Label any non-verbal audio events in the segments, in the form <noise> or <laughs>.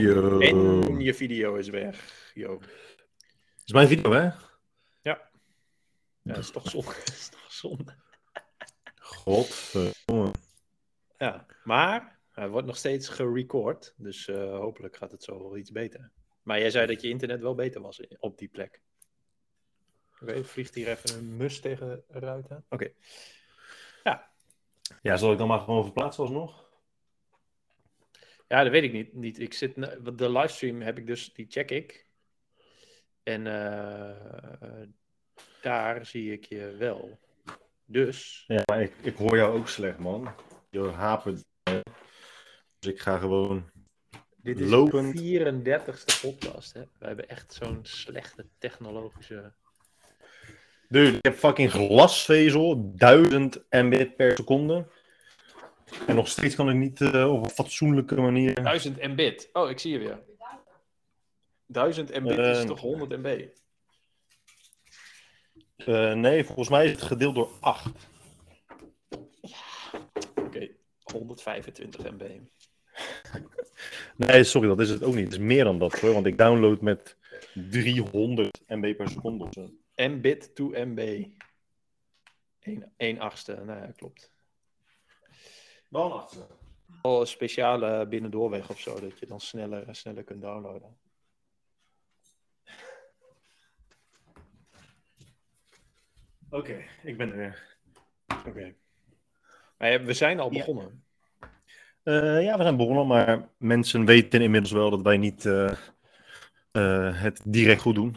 Yo. Yo. En je video is weg. Yo. Is mijn video, hè? Ja, dat is toch zonde. Dat <laughs> is toch zonde. Godverdomme. Ja, maar hij wordt nog steeds gerecord. Dus eh, hopelijk gaat het zo wel iets beter. Maar jij zei dat je internet wel beter was in- op die plek. Oké, vliegt hier even een mus tegen de ruiten. Oké. Ja, zal ik dan maar gewoon verplaatsen alsnog? Ja, dat weet ik niet. niet. Ik zit, de livestream heb ik dus, die check ik. En eh, daar zie ik je wel. Dus, Ja, maar ik, ik hoor jou ook slecht, man. Je hapert. Dus ik ga gewoon... dit is Lopend. de 34ste podcast. Hè? We hebben echt zo'n slechte technologische... Dude, ik heb fucking glasvezel, 1000 mbit per seconde. En nog steeds kan ik niet eh, op een fatsoenlijke manier. 1000 mbit. Oh, ik zie je weer. 1000 mbit is Eh, toch 100 MB? Eh, nee, volgens mij is het gedeeld door 8. Oké, 125 MB. Nee, sorry, dat is het ook niet. Het is meer dan dat hoor, want ik download met 300 MB per seconde. Mbit to MB. 1 achtste, nou ja, klopt. Achtste. Wel een speciale binnendoorweg of zo, dat je dan sneller, sneller kunt downloaden. Oké, ik ben er weer. Oké. Maar ja, we zijn al Ja. begonnen. Eh, ja, we zijn begonnen, maar mensen weten inmiddels wel dat wij niet eh, eh, het direct goed doen.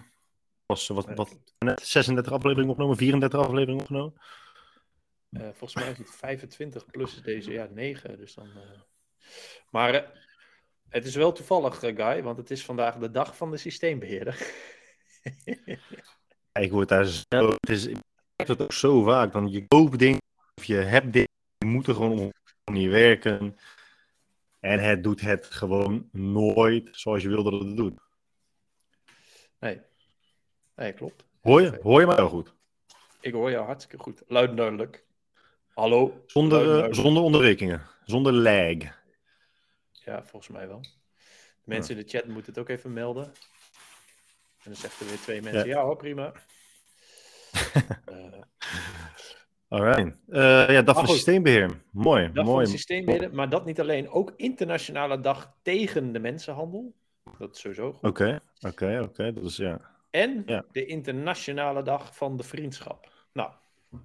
Was wat, wat net 36 afleveringen opgenomen, 34 afleveringen opgenomen. Eh, volgens mij is het 25 plus deze jaar 9. Dus dan, eh. Maar eh, het is wel toevallig, Guy, want het is vandaag de dag van de systeembeheerder. <laughs> Ik word daar zo. Het is, ik heb het ook zo vaak. Dan je koopt dingen of je hebt dingen, die moeten gewoon niet werken. En het doet het gewoon nooit zoals je wilde dat het doet. nee. Nee, klopt. Hoor je? Hoor je mij wel goed? Ik hoor jou hartstikke goed. Luid en duidelijk. Hallo. Zonder, eh, zonder onderbrekingen. Zonder lag. Ja, volgens mij wel. De mensen in de chat moeten het ook even melden. En dan zegt er weer twee mensen, ja, hoor, prima. <laughs> Eh, Alright. Eh ja, dag van goed. systeembeheer. Mooi. dag mooi. van het systeembeheerder, maar dat niet alleen. Ook internationale dag tegen de mensenhandel. Dat is sowieso goed. Oké, oké, oké. Dat is ja. En Ja. de internationale dag van de vriendschap. Nou,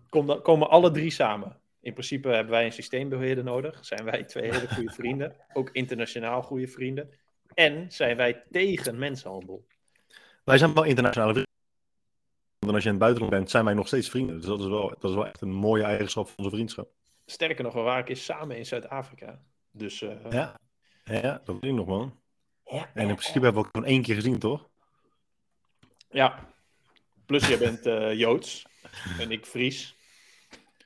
kom dan, komen alle drie samen. In principe hebben wij een systeembeheerder nodig. Zijn wij twee hele goede vrienden. Ook internationaal goede vrienden. En zijn wij tegen mensenhandel. Wij zijn wel internationale vrienden. Want als je in het buitenland bent, zijn wij nog steeds vrienden. Dus dat is wel, dat is wel echt een mooie eigenschap van onze vriendschap. Sterker nog, we waren keer samen in Zuid-Afrika. Dus eh, Ja, ja dat weet ik nog, man. ja. En in principe hebben we ook gewoon één keer gezien, toch? Ja. Plus jij bent eh, Joods en ik Fries.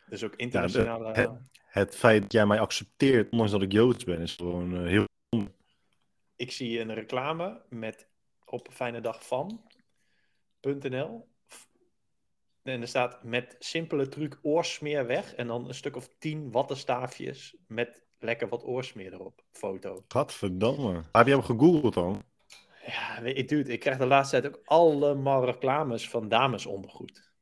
Dus ook internationale... het- Het feit dat jij mij accepteert, ondanks dat ik Joods ben, is gewoon eh, heel... Ik zie een reclame met op fijne dag van.nl. En er staat met simpele truc oorsmeer weg. En dan een stuk of tien wattenstaafjes met lekker wat oorsmeer erop. Foto. Gadverdamme. Heb je hem gegoogeld dan? Ja, weet je, dude, ik krijg de laatste tijd ook allemaal reclames van damesondergoed.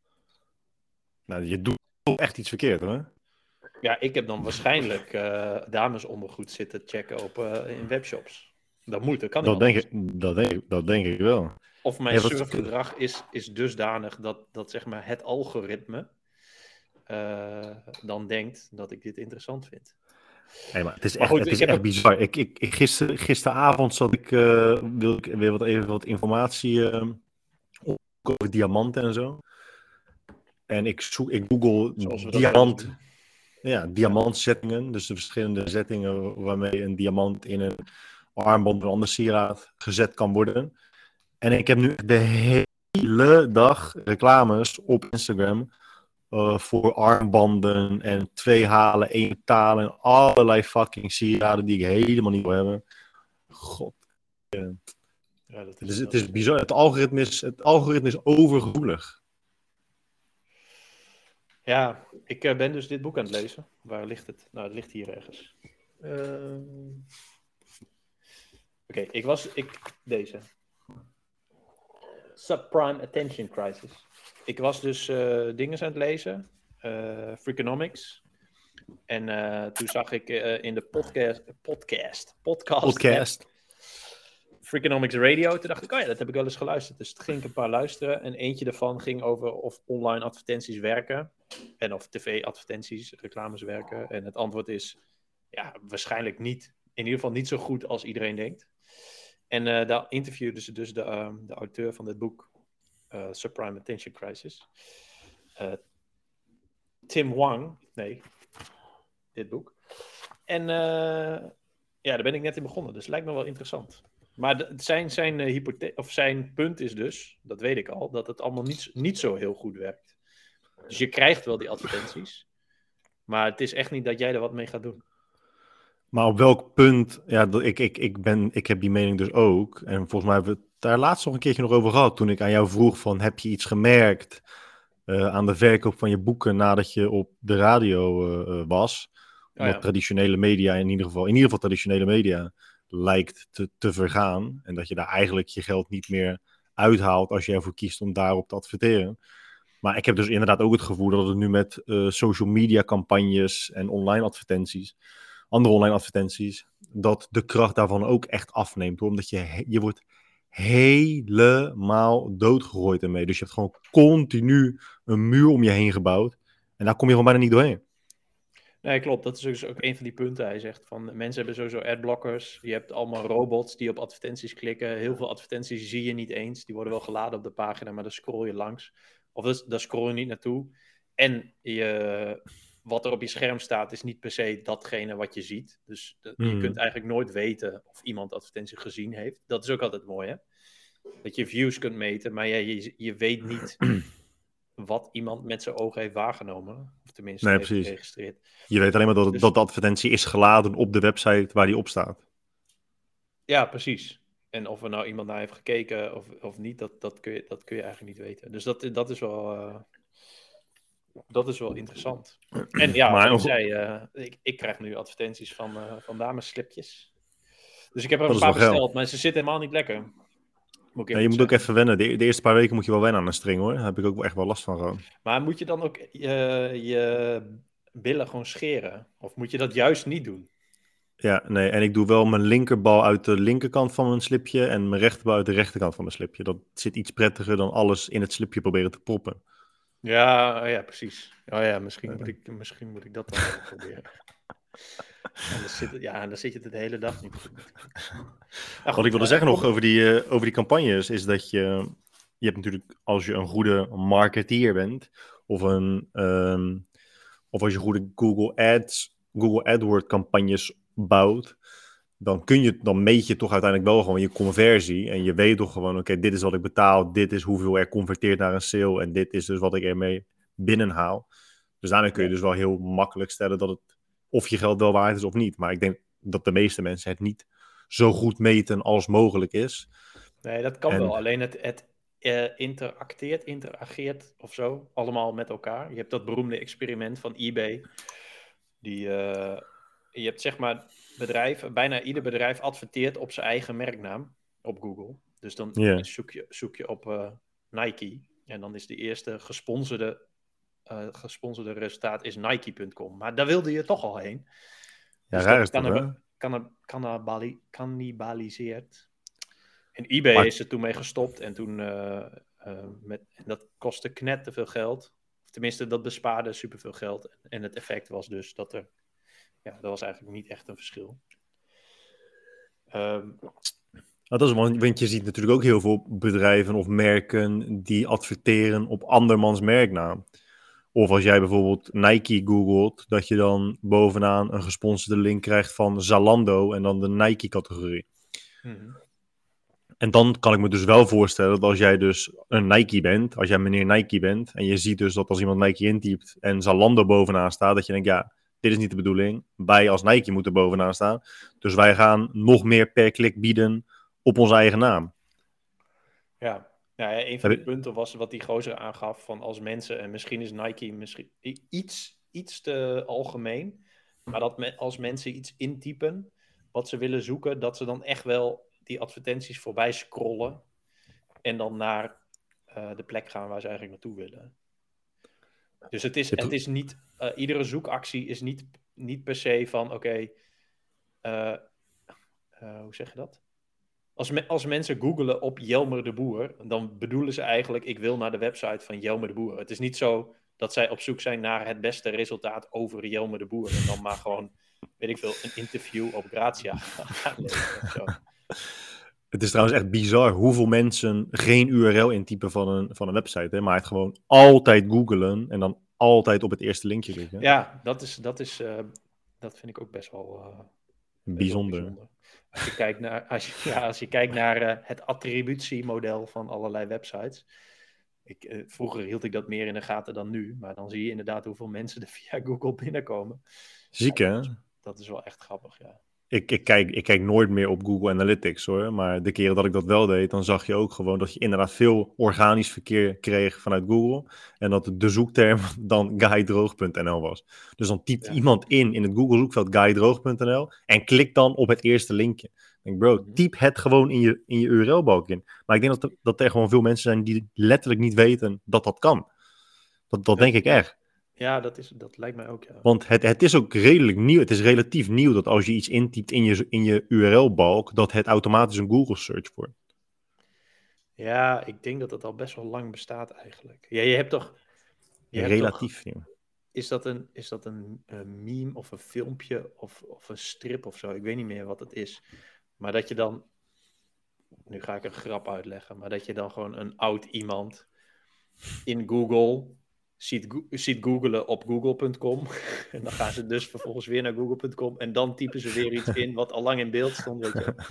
Nou, je doet echt iets verkeerd, hè? Ja, ik heb dan waarschijnlijk eh, damesondergoed zitten checken op, eh, in webshops. Dat moet, dat kan niet Dat denk, ik, dat, denk ik, dat denk ik wel. Of mijn Ja, wat- surfgedrag is, is dusdanig dat, dat zeg maar, het algoritme eh, dan denkt dat ik dit interessant vind. Nee, maar het is Maar echt, goed, het ik is heb echt ook- bizar. Ik, ik, ik, gister, gisteravond zat ik, wilde ik weer wat, even wat informatie over diamanten en zo. En ik, zoek, ik google diamant, ja, diamantzettingen. Dus de verschillende zettingen waarmee een diamant in een armband of een ander sieraad gezet kan worden. En ik heb nu de hele dag reclames op Instagram eh, voor armbanden en twee halen, één betalen en allerlei fucking sieraden die ik helemaal niet wil hebben. God, Ja, dat is, het is bizar. Het algoritme is, het algoritme is overgevoelig. Ja, ik eh, ben dus dit boek aan het lezen. Waar ligt het? Nou, het ligt hier ergens. Ehm, Oké, ik was... Ik, deze. Subprime Attention Crisis. Ik was dus eh, dingen aan het lezen. eh Freakonomics. En eh, toen zag ik eh, in de podcast... Podcast. Podcast. Podcast. Freakonomics Radio. Toen dacht ik, oh ja, dat heb ik wel eens geluisterd. Dus toen ging ik een paar luisteren. En eentje daarvan ging over of online advertenties werken. En of tv-advertenties, reclames werken. En het antwoord is, ja, waarschijnlijk niet. In ieder geval niet zo goed als iedereen denkt. En eh, daar interviewden ze dus de, ehm, de auteur van dit boek, eh, Subprime Attention Crisis. Eh, Tim Wang, nee, dit boek. En ja, daar ben ik net in begonnen, dus lijkt me wel interessant. Maar zijn, zijn, eh, hypothe- of zijn punt is dus, dat weet ik al, dat het allemaal niet, niet zo heel goed werkt. Dus je krijgt wel die advertenties, maar het is echt niet dat jij er wat mee gaat doen. Maar op welk punt, ja, ik, ik, ik, ben, ik heb die mening dus ook. En volgens mij hebben we het daar laatst nog een keertje nog over gehad. Toen ik aan jou vroeg van, heb je iets gemerkt eh, aan de verkoop van je boeken nadat je op de radio eh, was? Oh ja. traditionele media in ieder geval, in ieder geval traditionele media, lijkt te, te vergaan. En dat je daar eigenlijk je geld niet meer uithaalt als je ervoor kiest om daarop te adverteren. Maar ik heb dus inderdaad ook het gevoel dat het nu met eh, social media campagnes en online advertenties, andere online advertenties, dat de kracht daarvan ook echt afneemt. Omdat je, je wordt helemaal doodgegooid ermee. Dus je hebt gewoon continu een muur om je heen gebouwd. En daar kom je gewoon bijna niet doorheen. Nee, klopt. Dat is dus ook een van die punten. Hij zegt van mensen hebben sowieso adblockers. Je hebt allemaal robots die op advertenties klikken. Heel veel advertenties zie je niet eens. Die worden wel geladen op de pagina, maar daar scroll je langs. Of dus, daar scroll je niet naartoe. En je, wat er op je scherm staat is niet per se datgene wat je ziet. Dus de- je Mhm. kunt eigenlijk nooit weten of iemand advertentie gezien heeft. Dat is ook altijd mooi, hè? Dat je views kunt meten, maar ja, je, je weet niet <clears throat> wat iemand met zijn ogen heeft waargenomen. Of tenminste Nee, heeft precies. geregistreerd. Je weet alleen maar dat, Dus- dat de advertentie is geladen op de website waar die op staat. Ja, precies. En of er nou iemand naar heeft gekeken of, of niet, dat, dat, kun je, dat kun je eigenlijk niet weten. Dus dat, dat, is, wel, eh, dat is wel interessant. En ja, Maar ik zei, eh, ik, ik krijg nu advertenties van, eh van dameslipjes. Dus ik heb er Dat een paar wel besteld, maar ze zitten helemaal niet lekker. Moet ik Ja, je moet ook even wennen. De, de eerste paar weken moet je wel wennen aan een string hoor. Daar heb ik ook echt wel last van gewoon. Maar moet je dan ook je, je billen gewoon scheren? Of moet je dat juist niet doen? Ja, nee. En ik doe wel mijn linkerbal uit de linkerkant van mijn slipje en mijn rechterbal uit de rechterkant van mijn slipje. Dat zit iets prettiger dan alles in het slipje proberen te proppen. Ja, oh ja, precies. Oh ja, misschien moet ik, misschien moet ik dat dan <laughs> proberen. Anders zit, ja, dan zit je het de hele dag niet. <laughs> Nou, Wat ik wilde eh, zeggen nog kom- over die, eh, over die campagnes is dat je... Je hebt natuurlijk, als je een goede marketeer bent, of, een, ehm, of als je goede Google Ads, Google AdWords campagnes bouwt, dan, kun je, dan meet je toch uiteindelijk wel gewoon je conversie. En je weet toch gewoon, oké, dit is wat ik betaal, dit is hoeveel er converteert naar een sale en dit is dus wat ik ermee binnenhaal. Dus daarmee kun je dus wel heel makkelijk stellen dat het of je geld wel waard is of niet. Maar ik denk dat de meeste mensen het niet zo goed meten als mogelijk is. Nee, dat kan En- wel. Alleen het, het eh, interacteert, interageert of zo, allemaal met elkaar. Je hebt dat beroemde experiment van eBay. Die, eh, je hebt zeg maar bedrijven, bijna ieder bedrijf adverteert op zijn eigen merknaam op Google. Dus dan zoek, je, zoek je op eh, Nike en dan is de eerste gesponsorde, eh, gesponsorde resultaat is Nike.com. Maar daar wilde je toch al heen. Ja, Dus raar is dat, kan hè? er- Canna- cannibali- cannibaliseert. En eBay Maar- is er toen mee gestopt en toen eh, eh, met, en dat kostte knet te veel geld. Of tenminste, dat bespaarde superveel geld. En het effect was dus dat er, ja, dat was eigenlijk niet echt een verschil. Nou, dat is, want je ziet natuurlijk ook heel veel bedrijven of merken die adverteren op andermans merknaam. Of als jij bijvoorbeeld Nike googelt, dat je dan bovenaan een gesponsorde link krijgt van Zalando en dan de Nike-categorie. mhm. En dan kan ik me dus wel voorstellen dat als jij dus een Nike bent, als jij meneer Nike bent, en je ziet dus dat als iemand Nike intypt en Zalando bovenaan staat, dat je denkt, ja, dit is niet de bedoeling. Wij als Nike moeten bovenaan staan. Dus wij gaan nog meer per klik bieden op onze eigen naam. Ja, nou ja, een van de punten was wat die gozer aangaf van als mensen, en misschien is Nike misschien iets, iets te algemeen, maar dat me, als mensen iets intypen wat ze willen zoeken, dat ze dan echt wel die advertenties voorbij scrollen en dan naar eh, de plek gaan waar ze eigenlijk naartoe willen. Dus het is, Het- is niet, eh, iedere zoekactie is niet, niet per se van, oké, eh, hoe zeg je dat? Als, me- als mensen googelen op Jelmer de Boer, dan bedoelen ze eigenlijk, ik wil naar de website van Jelmer de Boer. Het is niet zo dat zij op zoek zijn naar het beste resultaat over Jelmer de Boer. En dan maar gewoon, weet ik veel, een interview op zo. Het is trouwens echt bizar hoeveel mensen geen URL intypen van een, van een website, hè, maar het gewoon altijd googelen en dan altijd op het eerste linkje klikken. Ja, dat, is, dat, is, eh, dat vind ik ook best wel, eh, best wel Bijzonder. Als je kijkt naar, als je, ja, als je kijkt naar eh, het attributiemodel van allerlei websites. Ik, eh, vroeger hield ik dat meer in de gaten dan nu. Maar dan zie je inderdaad hoeveel mensen er via <laughs> Google binnenkomen. Ziek hè? Dat is wel echt grappig, ja. Ik, ik, kijk, ik kijk nooit meer op Google Analytics hoor. Maar de keren dat ik dat wel deed, dan zag je ook gewoon dat je inderdaad veel organisch verkeer kreeg vanuit Google. En dat de zoekterm <laughs> dan guydroog.nl was. Dus dan typt Ja. iemand in in het Google zoekveld guydroog.nl en klikt dan op het eerste linkje. Ik denk, bro, Mhm. typ het gewoon in je, in je URL-balk in. Maar ik denk dat er, dat er gewoon veel mensen zijn die letterlijk niet weten dat dat kan. Dat, dat Ja. denk ik echt. Ja, dat, is, dat lijkt mij ook, ja. Want het, het is ook redelijk nieuw. Het is relatief nieuw dat als je iets intypt in je, in je URL-balk, dat het automatisch een Google search wordt. Ja, ik denk dat het al best wel lang bestaat eigenlijk. Ja, je hebt toch... je hebt toch- relatief nieuw. is dat een, is dat een, een meme of een filmpje of, of een strip of zo? Ik weet niet meer wat het is. Maar dat je dan. Nu ga ik een grap uitleggen. Maar dat je dan gewoon een oud iemand in Google ziet, ziet googelen op google.com. <laughs> En dan gaan ze dus vervolgens weer naar google.com. En dan typen ze weer iets in wat al lang in beeld stond. Weet je. <laughs>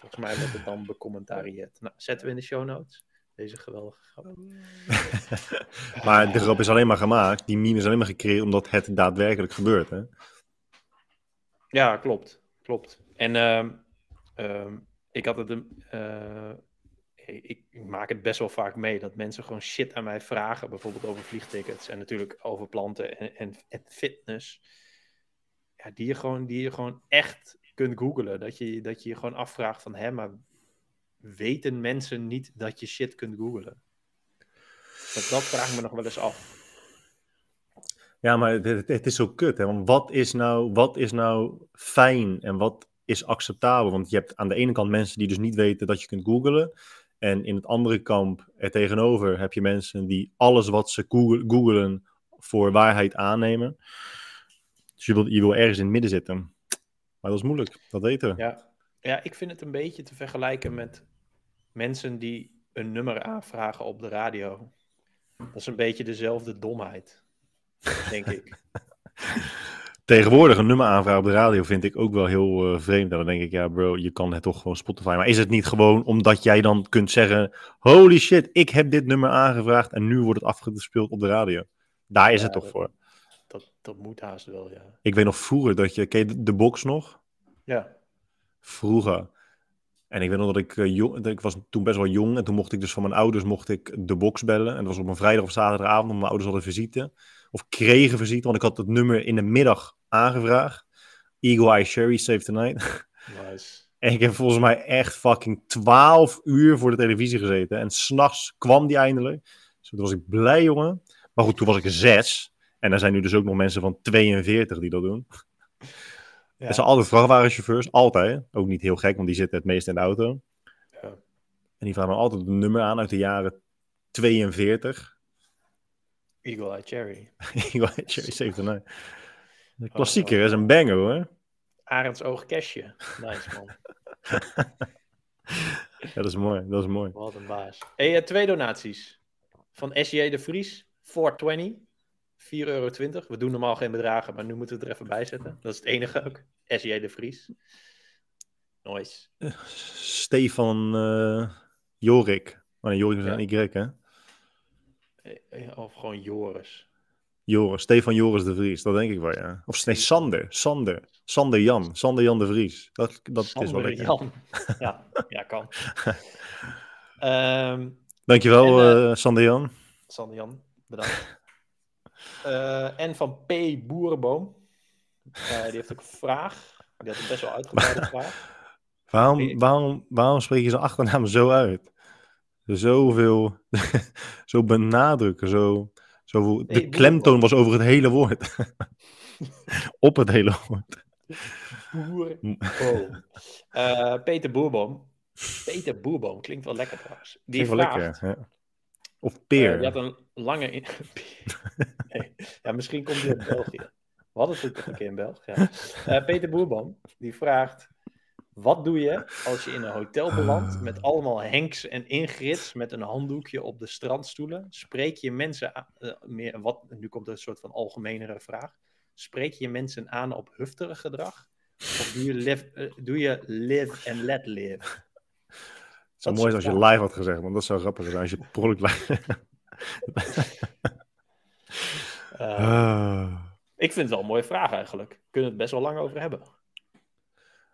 Volgens mij wordt het dan becommentarieerd. Nou, zetten we in de show notes. Deze geweldige grap. <laughs> Maar de grap is alleen maar gemaakt. Die meme is alleen maar gecreëerd omdat het daadwerkelijk gebeurt. Hè? Ja, klopt. Klopt. En ehm, ehm, ik had het. een- eh, ik, maak het best wel vaak mee dat mensen gewoon shit aan mij vragen. Bijvoorbeeld over vliegtickets en natuurlijk over planten en, en, fitness. Ja, die je, gewoon, die je gewoon echt kunt googlen. Dat je, dat je gewoon afvraagt van... Hé, maar weten mensen niet dat je shit kunt googlen? Dat, vraag ik me nog wel eens af. Ja, maar het is zo kut. Hè? Want wat is, nou, wat is nou fijn en wat is acceptabel? Want je hebt aan de ene kant mensen die dus niet weten dat je kunt googlen. En in het andere kamp, er tegenover, heb je mensen die alles wat ze googelen voor waarheid aannemen. Dus je wil, je wil ergens in het midden zitten. Maar dat is moeilijk, dat weten we. Ja. ja, ik vind het een beetje te vergelijken met mensen die een nummer aanvragen op de radio. Dat is een beetje dezelfde domheid, denk ik. <laughs> Tegenwoordig een nummer aanvragen op de radio vind ik ook wel heel eh, vreemd. En dan denk ik, ja bro, je kan het toch gewoon Spotify. Maar is het niet gewoon omdat jij dan kunt zeggen... Holy shit, ik heb dit nummer aangevraagd en nu wordt het afgespeeld op de radio. Daar is Ja, het toch dat- voor. Dat, dat moet haast wel, ja. Ik weet nog vroeger dat je... Ken je de, de box nog? Ja, Vroeger. En ik weet nog dat ik eh, jong... Ik was toen best wel jong en toen mocht ik dus van mijn ouders mocht ik de box bellen. En dat was op een vrijdag of zaterdagavond, omdat mijn ouders hadden visite. Of kregen visite, want ik had het nummer in de middag aangevraagd. Eagle Eye Sherry Save Tonight. Nice. <laughs> En ik heb volgens mij echt fucking 12 uur voor de televisie gezeten. En s'nachts kwam die eindelijk. Dus toen was ik blij, jongen. Maar goed, toen was ik zes. En er zijn nu dus ook nog mensen van 42 die dat doen. Ja. Het zijn altijd vrachtwagenchauffeurs, altijd. Ook niet heel gek, want die zitten het meest in de auto. Ja. En die vragen me altijd een nummer aan uit de jaren 42. Eagle Eye Cherry. Eagle Eye Cherry, 79. De oh, klassieker oh. is een banger hoor. Arends oog Nice man. <laughs> ja, dat is mooi. Dat is mooi. Wat een baas. Hey, eh, twee donaties. Van SJ de Vries. 420. 4,20 euro. We doen normaal geen bedragen, maar nu moeten we het er even bij zetten. Dat is het enige ook. SJ de Vries. Nice. Stefan eh, Jorik. Oh maar Jorik is ja. Y, hè? Eh, of gewoon Joris. Joris, Stefan Joris de Vries, dat denk ik wel, ja. Of nee, Sander, Sander, Sander Jan, Sander Jan de Vries. Dat, dat is wel lekker. Jan. <laughs> ja, ja, kan. <laughs> Ehm Dankjewel, En, eh Sander Jan. Sander Jan, bedankt. <laughs> Eh, en van P. Boerenboom. Eh, die heeft ook een vraag. Die had een best wel uitgebreide vraag. Waarom, waarom, waarom spreek je zijn achternaam zo uit? Zoveel, zo benadrukken, zo, zoveel, de klemtoon was over het hele woord. <laughs> Op het hele woord. Boer. Oh. Eh, Peter Boerboom. Peter Boerboom klinkt wel lekker trouwens. Die Klinkt wel vraagt, lekker. Ja. Of peer. die had een lange... In... <laughs> nee. Ja, misschien komt hij uit België. We hadden het ook een keer in België. Eh, Peter Boerboom, die vraagt... Wat doe je als je in een hotel belandt met allemaal Henks en Ingrids met een handdoekje op de strandstoelen? Spreek je mensen aan, eh, meer, wat, nu komt er een soort van algemenere vraag. Spreek je mensen aan op hufterig gedrag? Of doe je live, eh, doe je live and let live? <laughs> Het zou mooi zijn als je live had gezegd, want dat zou grappig zijn als je per ongeluk live... <laughs> Eh, Ah. ik vind het wel een mooie vraag eigenlijk. We kunnen het best wel lang over hebben.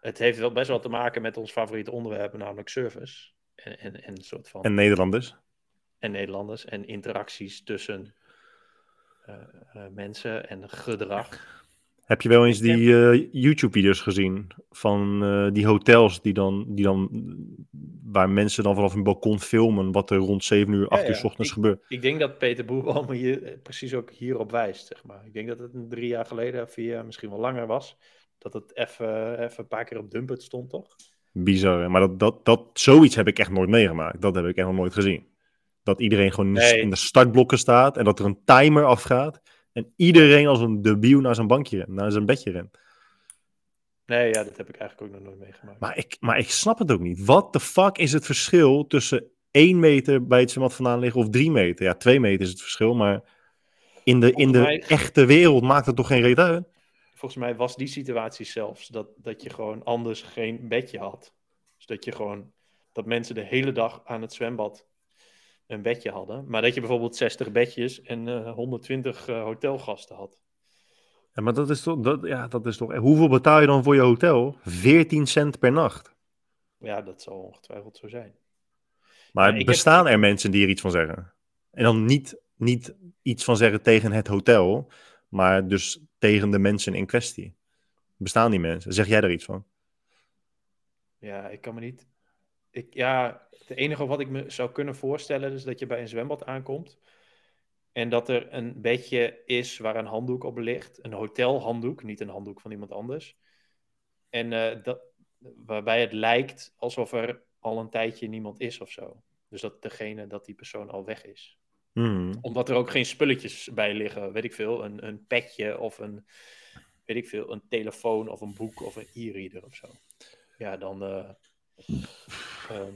Het heeft wel best wel te maken met ons favoriete onderwerp, namelijk service. En, en, en soort van... En Nederlanders. en Nederlanders en interacties tussen eh, eh, mensen en gedrag. Heb je wel eens die eh, YouTube-video's gezien van die hotels die dan, die dan, waar mensen dan vanaf een balkon filmen wat er rond 7 uur, 8 Ja, uur. 's ochtends Ik- gebeurt? Ik denk dat Peter Boerboom hier precies ook hierop wijst, zeg maar. Ik denk dat het een drie jaar geleden, vier jaar, misschien wel langer was. Dat het even even een paar keer op Dumpet stond, toch? Bizar, maar dat, dat, dat, zoiets heb ik echt nooit meegemaakt. Dat heb ik echt nog nooit gezien. Dat iedereen gewoon in de- Nee. in de startblokken staat en dat er een timer afgaat en iedereen als een debiel naar zijn bankje rent, naar zijn bedje rent. Nee, ja, dat heb ik eigenlijk ook nog nooit meegemaakt. Maar ik, maar ik snap het ook niet. Wat de fuck is het verschil tussen 1 meter bij het zwembad vandaan liggen of 3 meter? Ja, 2 meter is het verschil, maar in de, in de mij- echte wereld maakt het toch geen reet uit? Volgens mij was die situatie zelfs dat, dat je gewoon anders geen bedje had. Dus dat je gewoon, dat mensen de hele dag aan het zwembad een bedje hadden. Maar dat je bijvoorbeeld 60 bedjes en eh, 120 eh, hotelgasten had. Ja, maar dat is toch, dat, ja, dat is toch. Hoeveel betaal je dan voor je hotel? 14 cent per nacht. Ja, dat zal ongetwijfeld zo zijn. Maar Ja, ik heb- bestaan er mensen die er iets van zeggen? En dan niet, niet iets van zeggen tegen het hotel, maar dus tegen de mensen in kwestie. Bestaan die mensen? Zeg jij er iets van? Ja, ik kan me niet. Ik, ja, het enige wat ik me zou kunnen voorstellen is dat je bij een zwembad aankomt. En dat er een bedje is waar een handdoek op ligt. Een hotelhanddoek, niet een handdoek van iemand anders. En eh, dat, waarbij het lijkt alsof er al een tijdje niemand is of zo. Dus dat degene, dat die persoon al weg is. Hmm. Omdat er ook geen spulletjes bij liggen, weet ik veel. Een, een petje of een, weet ik veel, een telefoon of een boek of een e-reader of zo. Ja, dan, eh, ehm,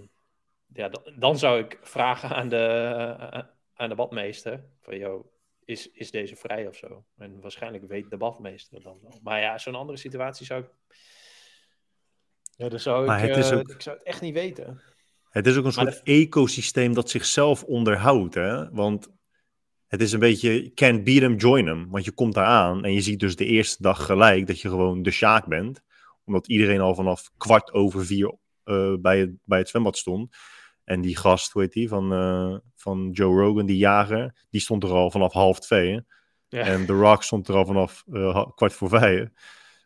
ja, dan, dan zou ik vragen aan de, aan de badmeester van, joh, is, is deze vrij of zo? En waarschijnlijk weet de badmeester dan wel. Maar ja, zo'n andere situatie zou ik... Ja, dan zou ik, Maar het is eh, ook- ik zou het echt niet weten. Het is ook een Maar soort ecosysteem dat zichzelf onderhoudt. Hè? Want het is een beetje can't beat them, join them. Want je komt daar aan en je ziet dus de eerste dag gelijk dat je gewoon de Sjaak bent. Omdat iedereen al vanaf kwart over vier eh, bij, het, bij het zwembad stond. En die gast, hoe heet die, van, eh, van Joe Rogan, die jager, die stond er al vanaf half twee. Ja, En The Rock stond er al vanaf eh, kwart voor vijf.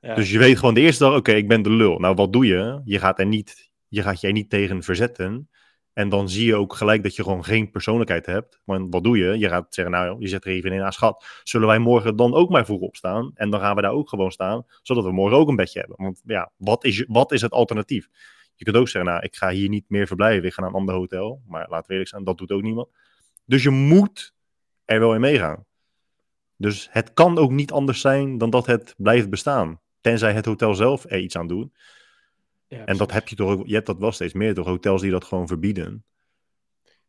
ja. Dus je weet gewoon de eerste dag, oké, ik ben de lul. Nou, wat doe je? Je gaat er niet, je gaat jij niet tegen verzetten. En dan zie je ook gelijk dat je gewoon geen persoonlijkheid hebt. Want wat doe je? Je gaat zeggen, nou, je zet er even in aan schat. Zullen wij morgen dan ook maar vroeg opstaan? En dan gaan we daar ook gewoon staan, zodat we morgen ook een bedje hebben. Want ja, wat is, wat is het alternatief? Je kunt ook zeggen, nou, ik ga hier niet meer verblijven. Ik ga naar een ander hotel. Maar laten we eerlijk zijn, dat doet ook niemand. Dus je moet er wel in meegaan. Dus het kan ook niet anders zijn dan dat het blijft bestaan. Tenzij het hotel zelf er iets aan doet. Ja, En dat heb je toch ook, je hebt dat wel steeds meer door hotels die dat gewoon verbieden.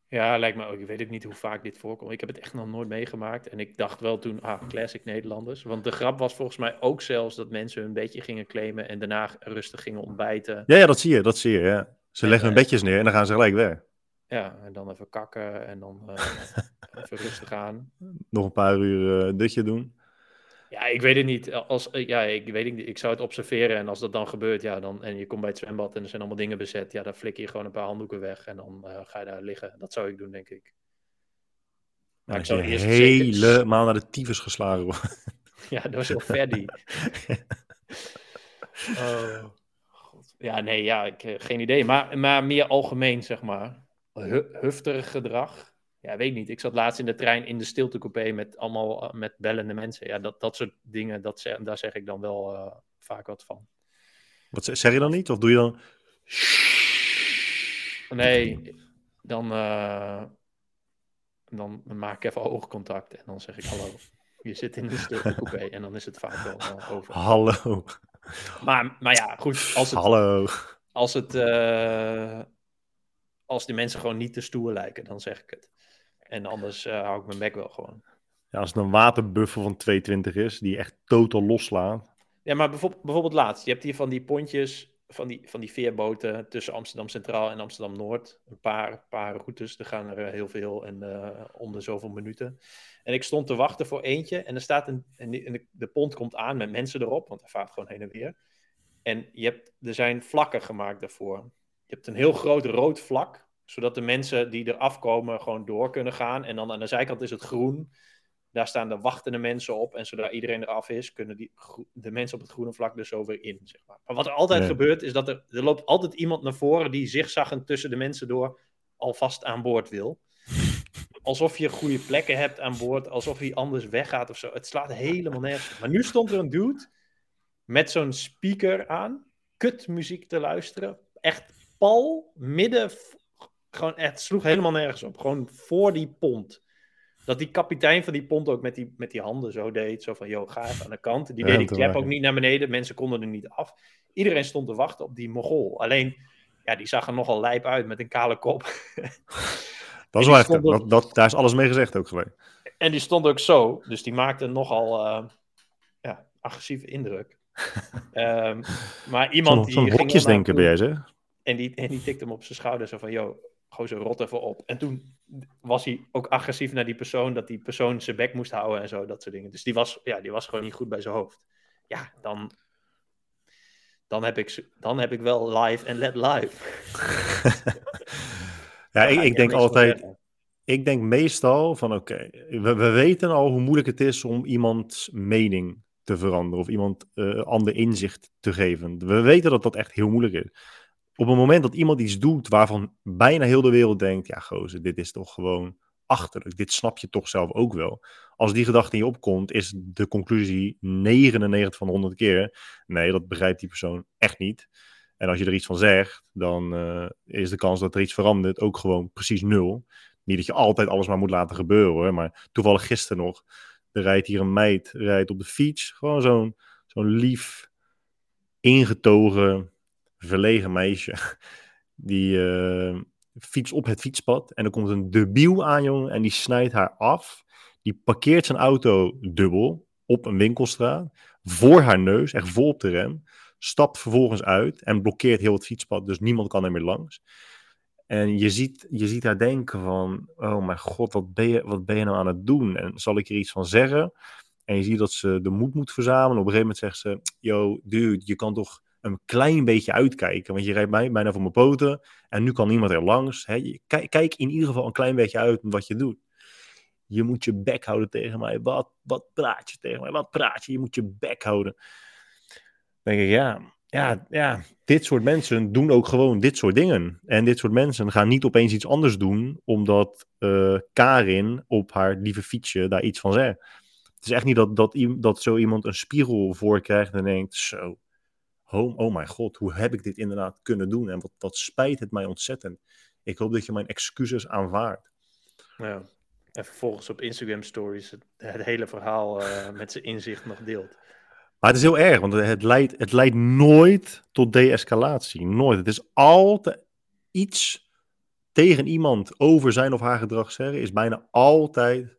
Ja, lijkt me ook. Ik weet ook niet hoe vaak dit voorkomt. Ik heb het echt nog nooit meegemaakt. En ik dacht wel toen, ah, classic Nederlanders. Want de grap was volgens mij ook zelfs dat mensen hun bedje gingen claimen en daarna rustig gingen ontbijten. Ja, ja, dat zie je, dat zie je. Ja. Ze En, leggen hun eh, bedjes neer en dan gaan ze gelijk weg. Ja, en dan even kakken en dan eh, <laughs> even rustig aan. Nog een paar uur eh dutje doen. Ja, ik weet het niet. Als, eh, ja, ik weet niet. Ik zou het observeren en als dat dan gebeurt, ja, dan, en je komt bij het zwembad en er zijn allemaal dingen bezet, ja, dan flikker je gewoon een paar handdoeken weg en dan eh, ga je daar liggen. Dat zou ik doen, denk ik. Maar Nou, ik zou eerst zeker- helemaal naar de tyfus geslagen wordt. <laughs> Ja, dat was heel Ferdi. <laughs> Oh, god. Ja, nee, ja, ik, eh, geen idee. Maar, maar meer algemeen, zeg maar. Hu hufterig gedrag. Ja, weet niet. Ik zat laatst in de trein in de stiltecoupé met allemaal uh, met bellende mensen. Ja, dat, dat soort dingen, dat zeg, daar zeg ik dan wel uh, vaak wat van. Wat zeg je dan niet? Of doe je dan... Nee, dan, uh, dan maak ik even oogcontact en dan zeg ik hallo. Je zit in de stiltecoupé en dan is het vaak wel over. Hallo. Maar, maar ja, goed. Als het, Hallo. Als, het, als die mensen gewoon niet te stoer lijken, dan zeg ik het. En anders uh, hou ik mijn bek wel gewoon. Ja, als het een waterbuffel van 220 is, die echt totaal loslaat. Ja, maar bijvoorbeeld, bijvoorbeeld laatst. Je hebt hier van die pontjes, van die, van die veerboten tussen Amsterdam Centraal en Amsterdam Noord. Een paar, paar routes, er gaan er heel veel en uh, om de zoveel minuten. En ik stond te wachten voor eentje en er staat een, en de, de pont komt aan met mensen erop, want hij vaart gewoon heen en weer. En je hebt, er zijn vlakken gemaakt daarvoor. Je hebt een heel groot rood vlak, zodat de mensen die er afkomen gewoon door kunnen gaan. En dan aan de zijkant is het groen. Daar staan de wachtende mensen op. En zodra iedereen eraf is, kunnen die, de mensen op het groene vlak er zo weer in. Zeg maar. maar wat er altijd gebeurt, is dat er, er loopt altijd iemand naar voren die zigzaggend tussen de mensen door alvast aan boord wil. <laughs> Alsof je goede plekken hebt aan boord, alsof hij anders weggaat of zo. Het slaat helemaal nergens. Maar nu stond er een dude met zo'n speaker aan, kutmuziek te luisteren. Echt pal, midden, gewoon, het sloeg helemaal nergens op. Gewoon voor die pont. Dat die kapitein van die pont ook met die, met die handen zo deed. Zo van, joh, ga even aan de kant. Die ja, deed die klep ook niet naar beneden. Mensen konden er niet af. Iedereen stond te wachten op die mogol. Alleen, ja, die zag er nogal lijp uit met een kale kop. <laughs> Dat is wel echt, dat, dat, daar is alles mee gezegd ook geweest. En die stond ook zo. Dus die maakte nogal uh, ja, agressieve indruk. um, <laughs> maar iemand Zo'n die... Zo hokjes denken ben jij, zeg? En die, en die tikte hem op zijn schouder. Zo van, joh, gooi zo rot even op. En toen was hij ook agressief naar die persoon, dat die persoon zijn bek moest houden en zo, dat soort dingen. Dus die was, ja, die was gewoon niet goed bij zijn hoofd. Ja, dan, dan, heb, ik, dan heb ik wel live en let live. <laughs> ja, ik, ik denk altijd, ik denk meestal van oké, okay, we, we weten al hoe moeilijk het is om iemands mening te veranderen of iemand uh, ander inzicht te geven. We weten dat dat echt heel moeilijk is op het moment dat iemand iets doet waarvan bijna heel de wereld denkt, ja gozer, dit is toch gewoon achterlijk, dit snap je toch zelf ook wel. Als die gedachte in je opkomt, is de conclusie 99 van de 100 keer, nee, dat begrijpt die persoon echt niet. En als je er iets van zegt, dan uh, is de kans dat er iets verandert ook gewoon precies nul. Niet dat je altijd alles maar moet laten gebeuren maar toevallig gisteren nog, er rijdt hier een meid, rijdt op de fiets, gewoon zo'n zo'n lief, ingetogen, verlegen meisje. <laughs> Die uh, fietst op het fietspad. En er komt een debiel aan, jongen. En die snijdt haar af. Die parkeert zijn auto dubbel op een winkelstraat. Voor haar neus, echt vol op de rem. Stapt vervolgens uit en blokkeert heel het fietspad. Dus niemand kan er meer langs. En je ziet, je ziet haar denken van... Oh mijn god, wat ben, je, wat ben je nou aan het doen? En zal ik er iets van zeggen? En je ziet dat ze de moed moet verzamelen. Op een gegeven moment zegt ze... Yo, dude, je kan toch een klein beetje uitkijken. Want je rijdt mij bijna voor mijn poten en nu kan niemand er langs. Hè? Kijk, kijk in ieder geval een klein beetje uit wat je doet. Je moet je bek houden tegen mij. Wat, wat praat je tegen mij? Wat praat je? Je moet je bek houden. Dan denk ik, ja, ja, ja, dit soort mensen doen ook gewoon dit soort dingen. En dit soort mensen gaan niet opeens iets anders doen, omdat uh, Karin op haar lieve fietsje daar iets van zegt. Het is echt niet dat, dat, dat zo iemand een spiegel voor krijgt en denkt, zo, oh, oh mijn god, hoe heb ik dit inderdaad kunnen doen? En wat, wat spijt het mij ontzettend. Ik hoop dat je mijn excuses aanvaardt. Ja. En vervolgens op Instagram stories het, het hele verhaal uh, met zijn inzicht nog deelt. Maar het is heel erg, want het leidt, het leidt nooit tot de-escalatie. Nooit. Het is altijd iets tegen iemand over zijn of haar gedrag zeggen, is bijna altijd,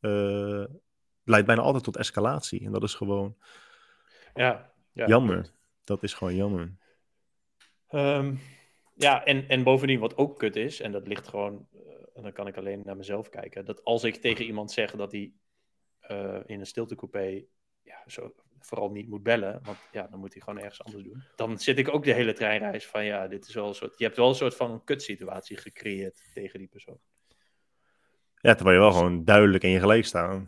uh, leidt bijna altijd tot escalatie. En dat is gewoon ja, ja, jammer. Dat is gewoon jammer. Um, ja, en, en bovendien wat ook kut is, en dat ligt gewoon, uh, en dan kan ik alleen naar mezelf kijken, dat als ik tegen iemand zeg dat hij uh, in een stiltecoupé ja, zo, vooral niet moet bellen, want ja, dan moet hij gewoon ergens anders doen. Dan zit ik ook de hele treinreis van, ja, dit is wel een soort, je hebt wel een soort van kutsituatie gecreëerd tegen die persoon. Ja, terwijl je wel gewoon duidelijk in je gelijk staat.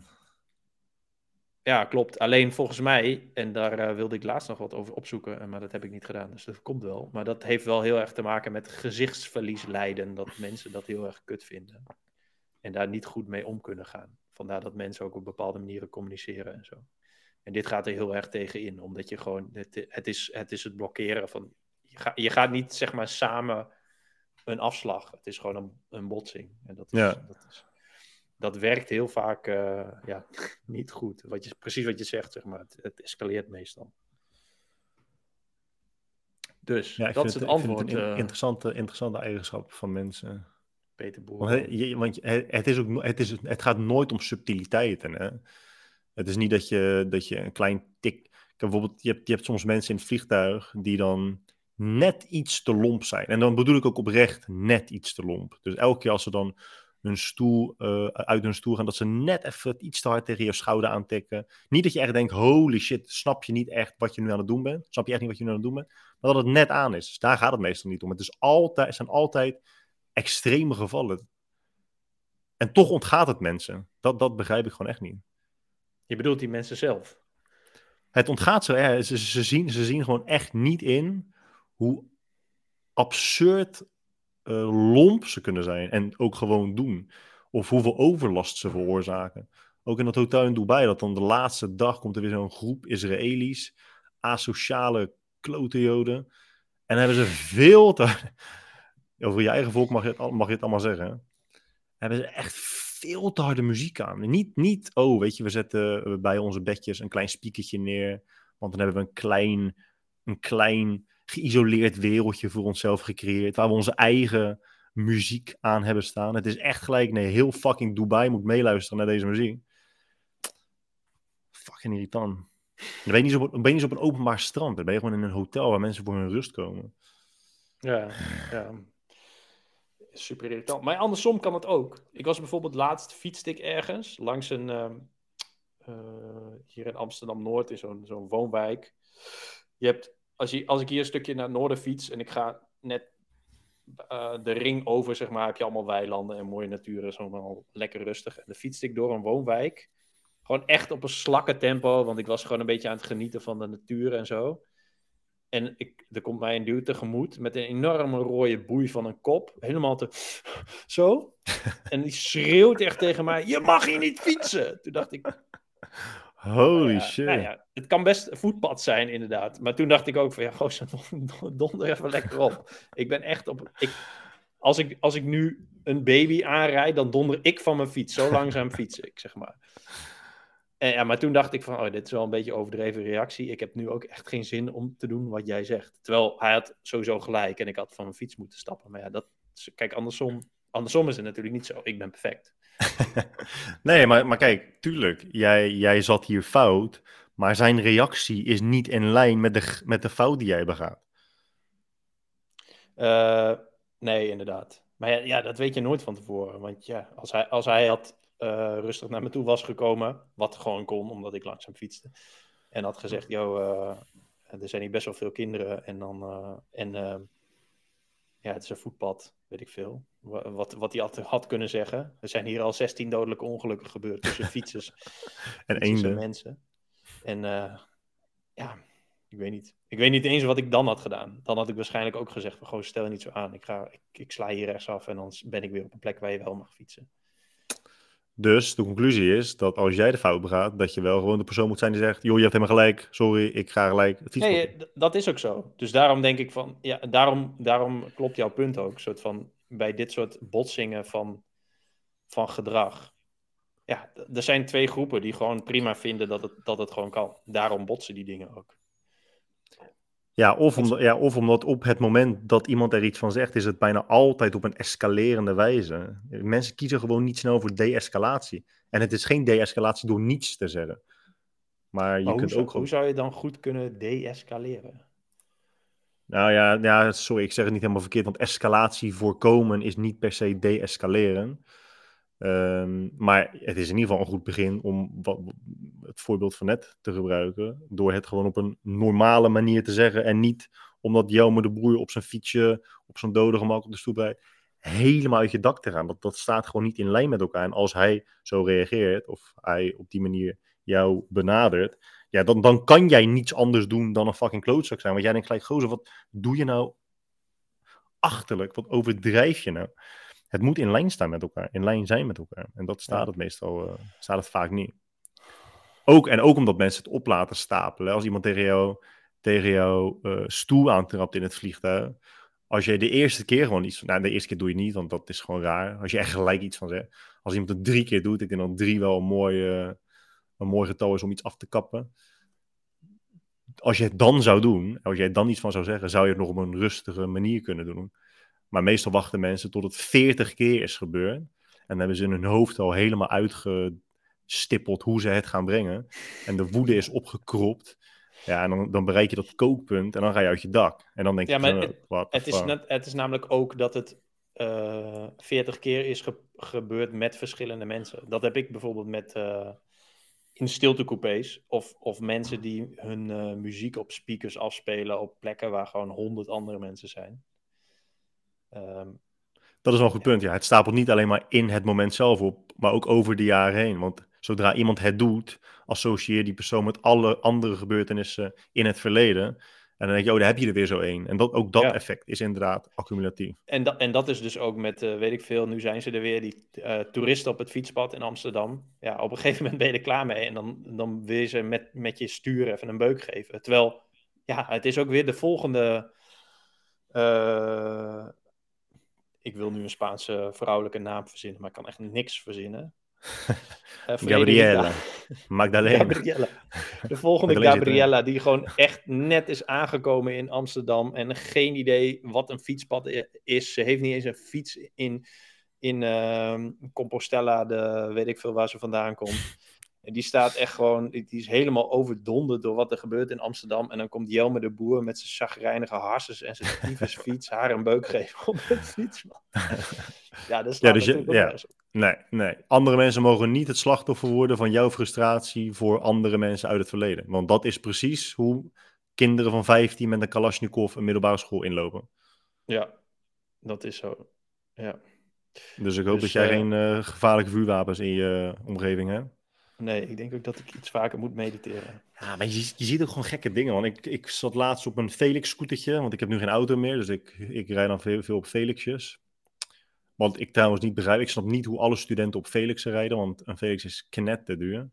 Ja, klopt. Alleen volgens mij, en daar eh, wilde ik laatst nog wat over opzoeken, eh, maar dat heb ik niet gedaan, dus dat komt wel. Maar dat heeft wel heel erg te maken met gezichtsverlies lijden, dat mensen dat heel erg kut vinden. En daar niet goed mee om kunnen gaan. Vandaar dat mensen ook op bepaalde manieren communiceren en zo. En dit gaat er heel erg tegen in, omdat je gewoon, het, het, is, het is het blokkeren van, je, ga, je gaat niet zeg maar samen een afslag. Het is gewoon een, een botsing. En dat is, Ja. dat is dat werkt heel vaak eh, ja, <laughs> niet goed. Wat je, precies wat je zegt, zeg maar. Het, het escaleert meestal. Dus Ja, dat is het antwoord, een in- eh, interessante, interessante eigenschap van mensen. Peter Boer. Want, het, je- want je- het, is ook, het, is, het gaat nooit om subtiliteiten. Hè? Het is niet dat je, dat je een klein tik. Bijvoorbeeld, je hebt, je hebt soms mensen in het vliegtuig die dan net iets te lomp zijn. En dan bedoel ik ook oprecht net iets te lomp. Dus elke keer als ze dan hun stoel, eh, uit hun stoel gaan, dat ze net even iets te hard tegen je schouder aantikken. Niet dat je echt denkt, holy shit, snap je niet echt wat je nu aan het doen bent? Snap je echt niet wat je nu aan het doen bent? Maar dat het net aan is. Dus daar gaat het meestal niet om. Het, is altijd, het zijn altijd extreme gevallen. En toch ontgaat het mensen. Dat, dat begrijp ik gewoon echt niet. Je bedoelt die mensen zelf. Het ontgaat zo. Ze, ze, zien, ze zien gewoon echt niet in hoe absurd eh, lomp ze kunnen zijn. En ook gewoon doen. Of hoeveel overlast ze veroorzaken. Ook in dat hotel in Dubai, dat dan de laatste dag komt er weer zo'n groep Israëli's. Asociale klote joden. En hebben ze veel te... <laughs> Over je eigen volk mag je het, mag je het allemaal zeggen. Hebben ze echt veel te harde muziek aan. Niet, niet, oh, weet je, we zetten eh, bij onze bedjes een klein spiekertje neer. Want dan hebben we een klein, een klein geïsoleerd wereldje voor onszelf gecreëerd. Waar we onze eigen muziek aan hebben staan. Het is echt gelijk, nee, heel fucking Dubai moet meeluisteren naar deze muziek. Fucking irritant. Dan ben je niet op, op een openbaar strand. Dan ben je gewoon in een hotel waar mensen voor hun rust komen. Ja, ja. Super irritant. Maar andersom kan het ook. Ik was bijvoorbeeld laatst fietste ik ergens langs een ehm, eh, hier in Amsterdam Noord in zo'n zo'n woonwijk. Je hebt als, je, als ik hier een stukje naar het noorden fiets en ik ga net eh, de ring over, zeg maar, heb je allemaal weilanden en mooie natuur. is allemaal lekker rustig. En dan fietste ik door een woonwijk. Gewoon echt op een slakke tempo, want ik was gewoon een beetje aan het genieten van de natuur en zo. En ik, er komt mij een dude tegemoet met een enorme rode boei van een kop. Helemaal te... <laughs> Zo. <laughs> En die schreeuwt echt tegen mij, je mag hier niet fietsen. Toen dacht ik, Holy ja, shit. nou ja, het kan best een voetpad zijn, inderdaad. Maar toen dacht ik ook van, ja, gozer, <laughs> donder even lekker op. Ik ben echt op... Ik, als, ik, als ik nu een baby aanrijd, dan donder ik van mijn fiets. Zo langzaam <laughs> fiets ik, zeg maar. En, ja, maar toen dacht ik van, oh, dit is wel een beetje overdreven reactie. Ik heb nu ook echt geen zin om te doen wat jij zegt. Terwijl hij had sowieso gelijk en ik had van mijn fiets moeten stappen. Maar ja, dat, kijk, andersom, andersom is het natuurlijk niet zo. Ik ben perfect. <laughs> nee, maar, maar kijk, tuurlijk, jij, jij zat hier fout, maar zijn reactie is niet in lijn met de, met de fout die jij begaat. Eh, nee, inderdaad. Maar ja, ja, dat weet je nooit van tevoren. Want ja, als hij, als hij had eh, rustig naar me toe was gekomen, wat gewoon kon, omdat ik langzaam fietste, en had gezegd, yo, eh, er zijn hier best wel veel kinderen, en dan, en ja, het is een voetpad, weet ik veel. Wa- Wat, wat hij had, had kunnen zeggen. Er zijn hier al 16 dodelijke ongelukken gebeurd tussen <laughs> fietsers En eenden. mensen. En eh, ja, ik weet niet. Ik weet niet eens wat ik dan had gedaan. Dan had ik waarschijnlijk ook gezegd: van, goh, stel je niet zo aan. Ik, ga, ik, ik sla hier rechtsaf en dan ben ik weer op een plek waar je wel mag fietsen. Dus de conclusie is dat als jij de fout begaat, dat je wel gewoon de persoon moet zijn die zegt: joh, je hebt helemaal gelijk, sorry, ik ga gelijk het Nee, op." eh, d- dat is ook zo. Dus daarom denk ik van, ja, daarom, daarom klopt jouw punt ook. Soort van, bij dit soort botsingen van, van gedrag. Ja, er zijn twee groepen die gewoon prima vinden dat het, dat het gewoon kan. Daarom botsen die dingen ook. Ja of, omdat, ja, of omdat op het moment dat iemand er iets van zegt, is het bijna altijd op een escalerende wijze. Mensen kiezen gewoon niet snel voor de-escalatie. En het is geen de-escalatie door niets te zeggen. Maar je Maar hoe, kunt zou, ook gewoon hoe zou je dan goed kunnen de-escaleren? Nou ja, ja, sorry, ik zeg het niet helemaal verkeerd, want escalatie voorkomen is niet per se de-escaleren. Ehm, maar het is in ieder geval een goed begin om wat, het voorbeeld van net te gebruiken. Door het gewoon op een normale manier te zeggen. En niet omdat Jelme de Broer op zijn fietsje, op zijn dode gemak op de stoep rijdt, helemaal uit je dak te gaan. Dat, dat staat gewoon niet in lijn met elkaar. En als hij zo reageert, of hij op die manier jou benadert, ja, dan, dan kan jij niets anders doen dan een fucking klootzak zijn. Want jij denkt gelijk, gozer, wat doe je nou achterlijk? Wat overdrijf je nou? Het moet in lijn staan met elkaar, in lijn zijn met elkaar. En dat staat het meestal, uh, staat het vaak niet. Ook, en ook omdat mensen het op laten stapelen. Als iemand tegen jou, tegen jou uh, stoel aantrapt in het vliegtuig. Als je de eerste keer gewoon iets... Nou, de eerste keer doe je niet, want dat is gewoon raar. Als je echt gelijk iets van zegt. Als iemand het drie keer doet, ik denk dat drie wel een mooi, uh, een mooi getal is om iets af te kappen. Als je het dan zou doen, als jij dan iets van zou zeggen, zou je het nog op een rustige manier kunnen doen. Maar meestal wachten mensen tot het 40 keer is gebeurd. En dan hebben ze in hun hoofd al helemaal uitgestippeld hoe ze het gaan brengen. En de woede is opgekropt. Ja, en dan, dan bereik je dat kookpunt en dan ga je uit je dak. En dan denk ja, je, maar het, het, is net, het is namelijk ook dat het uh, eh, 40 keer is ge gebeurd met verschillende mensen. Dat heb ik bijvoorbeeld met uh, in stiltecoupés of, of mensen die hun uh, muziek op speakers afspelen op plekken waar gewoon honderd andere mensen zijn. Um, dat is wel een goed punt, ja. Het stapelt niet alleen maar in het moment zelf op, maar ook over de jaren heen. Want zodra iemand het doet, associeer die persoon met alle andere gebeurtenissen in het verleden. En dan denk je, oh, daar heb je er weer zo één. En dat, ook dat effect is inderdaad accumulatief. En, dat, en dat is dus ook met, uh, weet ik veel, nu zijn ze er weer, die uh, toeristen op het fietspad in Amsterdam. Ja, op een <laughs> gegeven moment ben je er klaar mee. En dan, dan wil je ze met, met je stuur even een beuk geven. Terwijl, ja, het is ook weer de volgende... Uh, ik wil nu een Spaanse vrouwelijke naam verzinnen, maar ik kan echt niks verzinnen. <laughs> Uh, Gabriella. Magdalena. Gabriella. De volgende Gabriella, die gewoon echt net is aangekomen in Amsterdam en geen idee wat een fietspad is. Ze heeft niet eens een fiets in, in uh, Compostela, de, weet ik veel waar ze vandaan komt. En die staat echt gewoon, die is helemaal overdonderd door wat er gebeurt in Amsterdam. En dan komt Jelme de Boer met zijn chagrijnige harses en zijn <laughs> fiets haar een beuk geven op het fiets. <laughs> ja, dat is ja, dus je, ja. Nee, nee. Andere mensen mogen niet het slachtoffer worden van jouw frustratie voor andere mensen uit het verleden. Want dat is precies hoe kinderen van 15 met een Kalashnikov een middelbare school inlopen. Ja, dat is zo. Ja. Dus ik hoop dus, dat jij uh, geen uh, gevaarlijke vuurwapens in je omgeving hebt. Nee, ik denk ook dat ik iets vaker moet mediteren. Ja, maar je, je ziet ook gewoon gekke dingen. Want ik, ik zat laatst op een Felix-scootertje, want ik heb nu geen auto meer. Dus ik, ik rijd dan veel, veel op Felixjes. Want ik trouwens niet begrijp, ik snap niet hoe alle studenten op Felix rijden, want een Felix is knetter duur.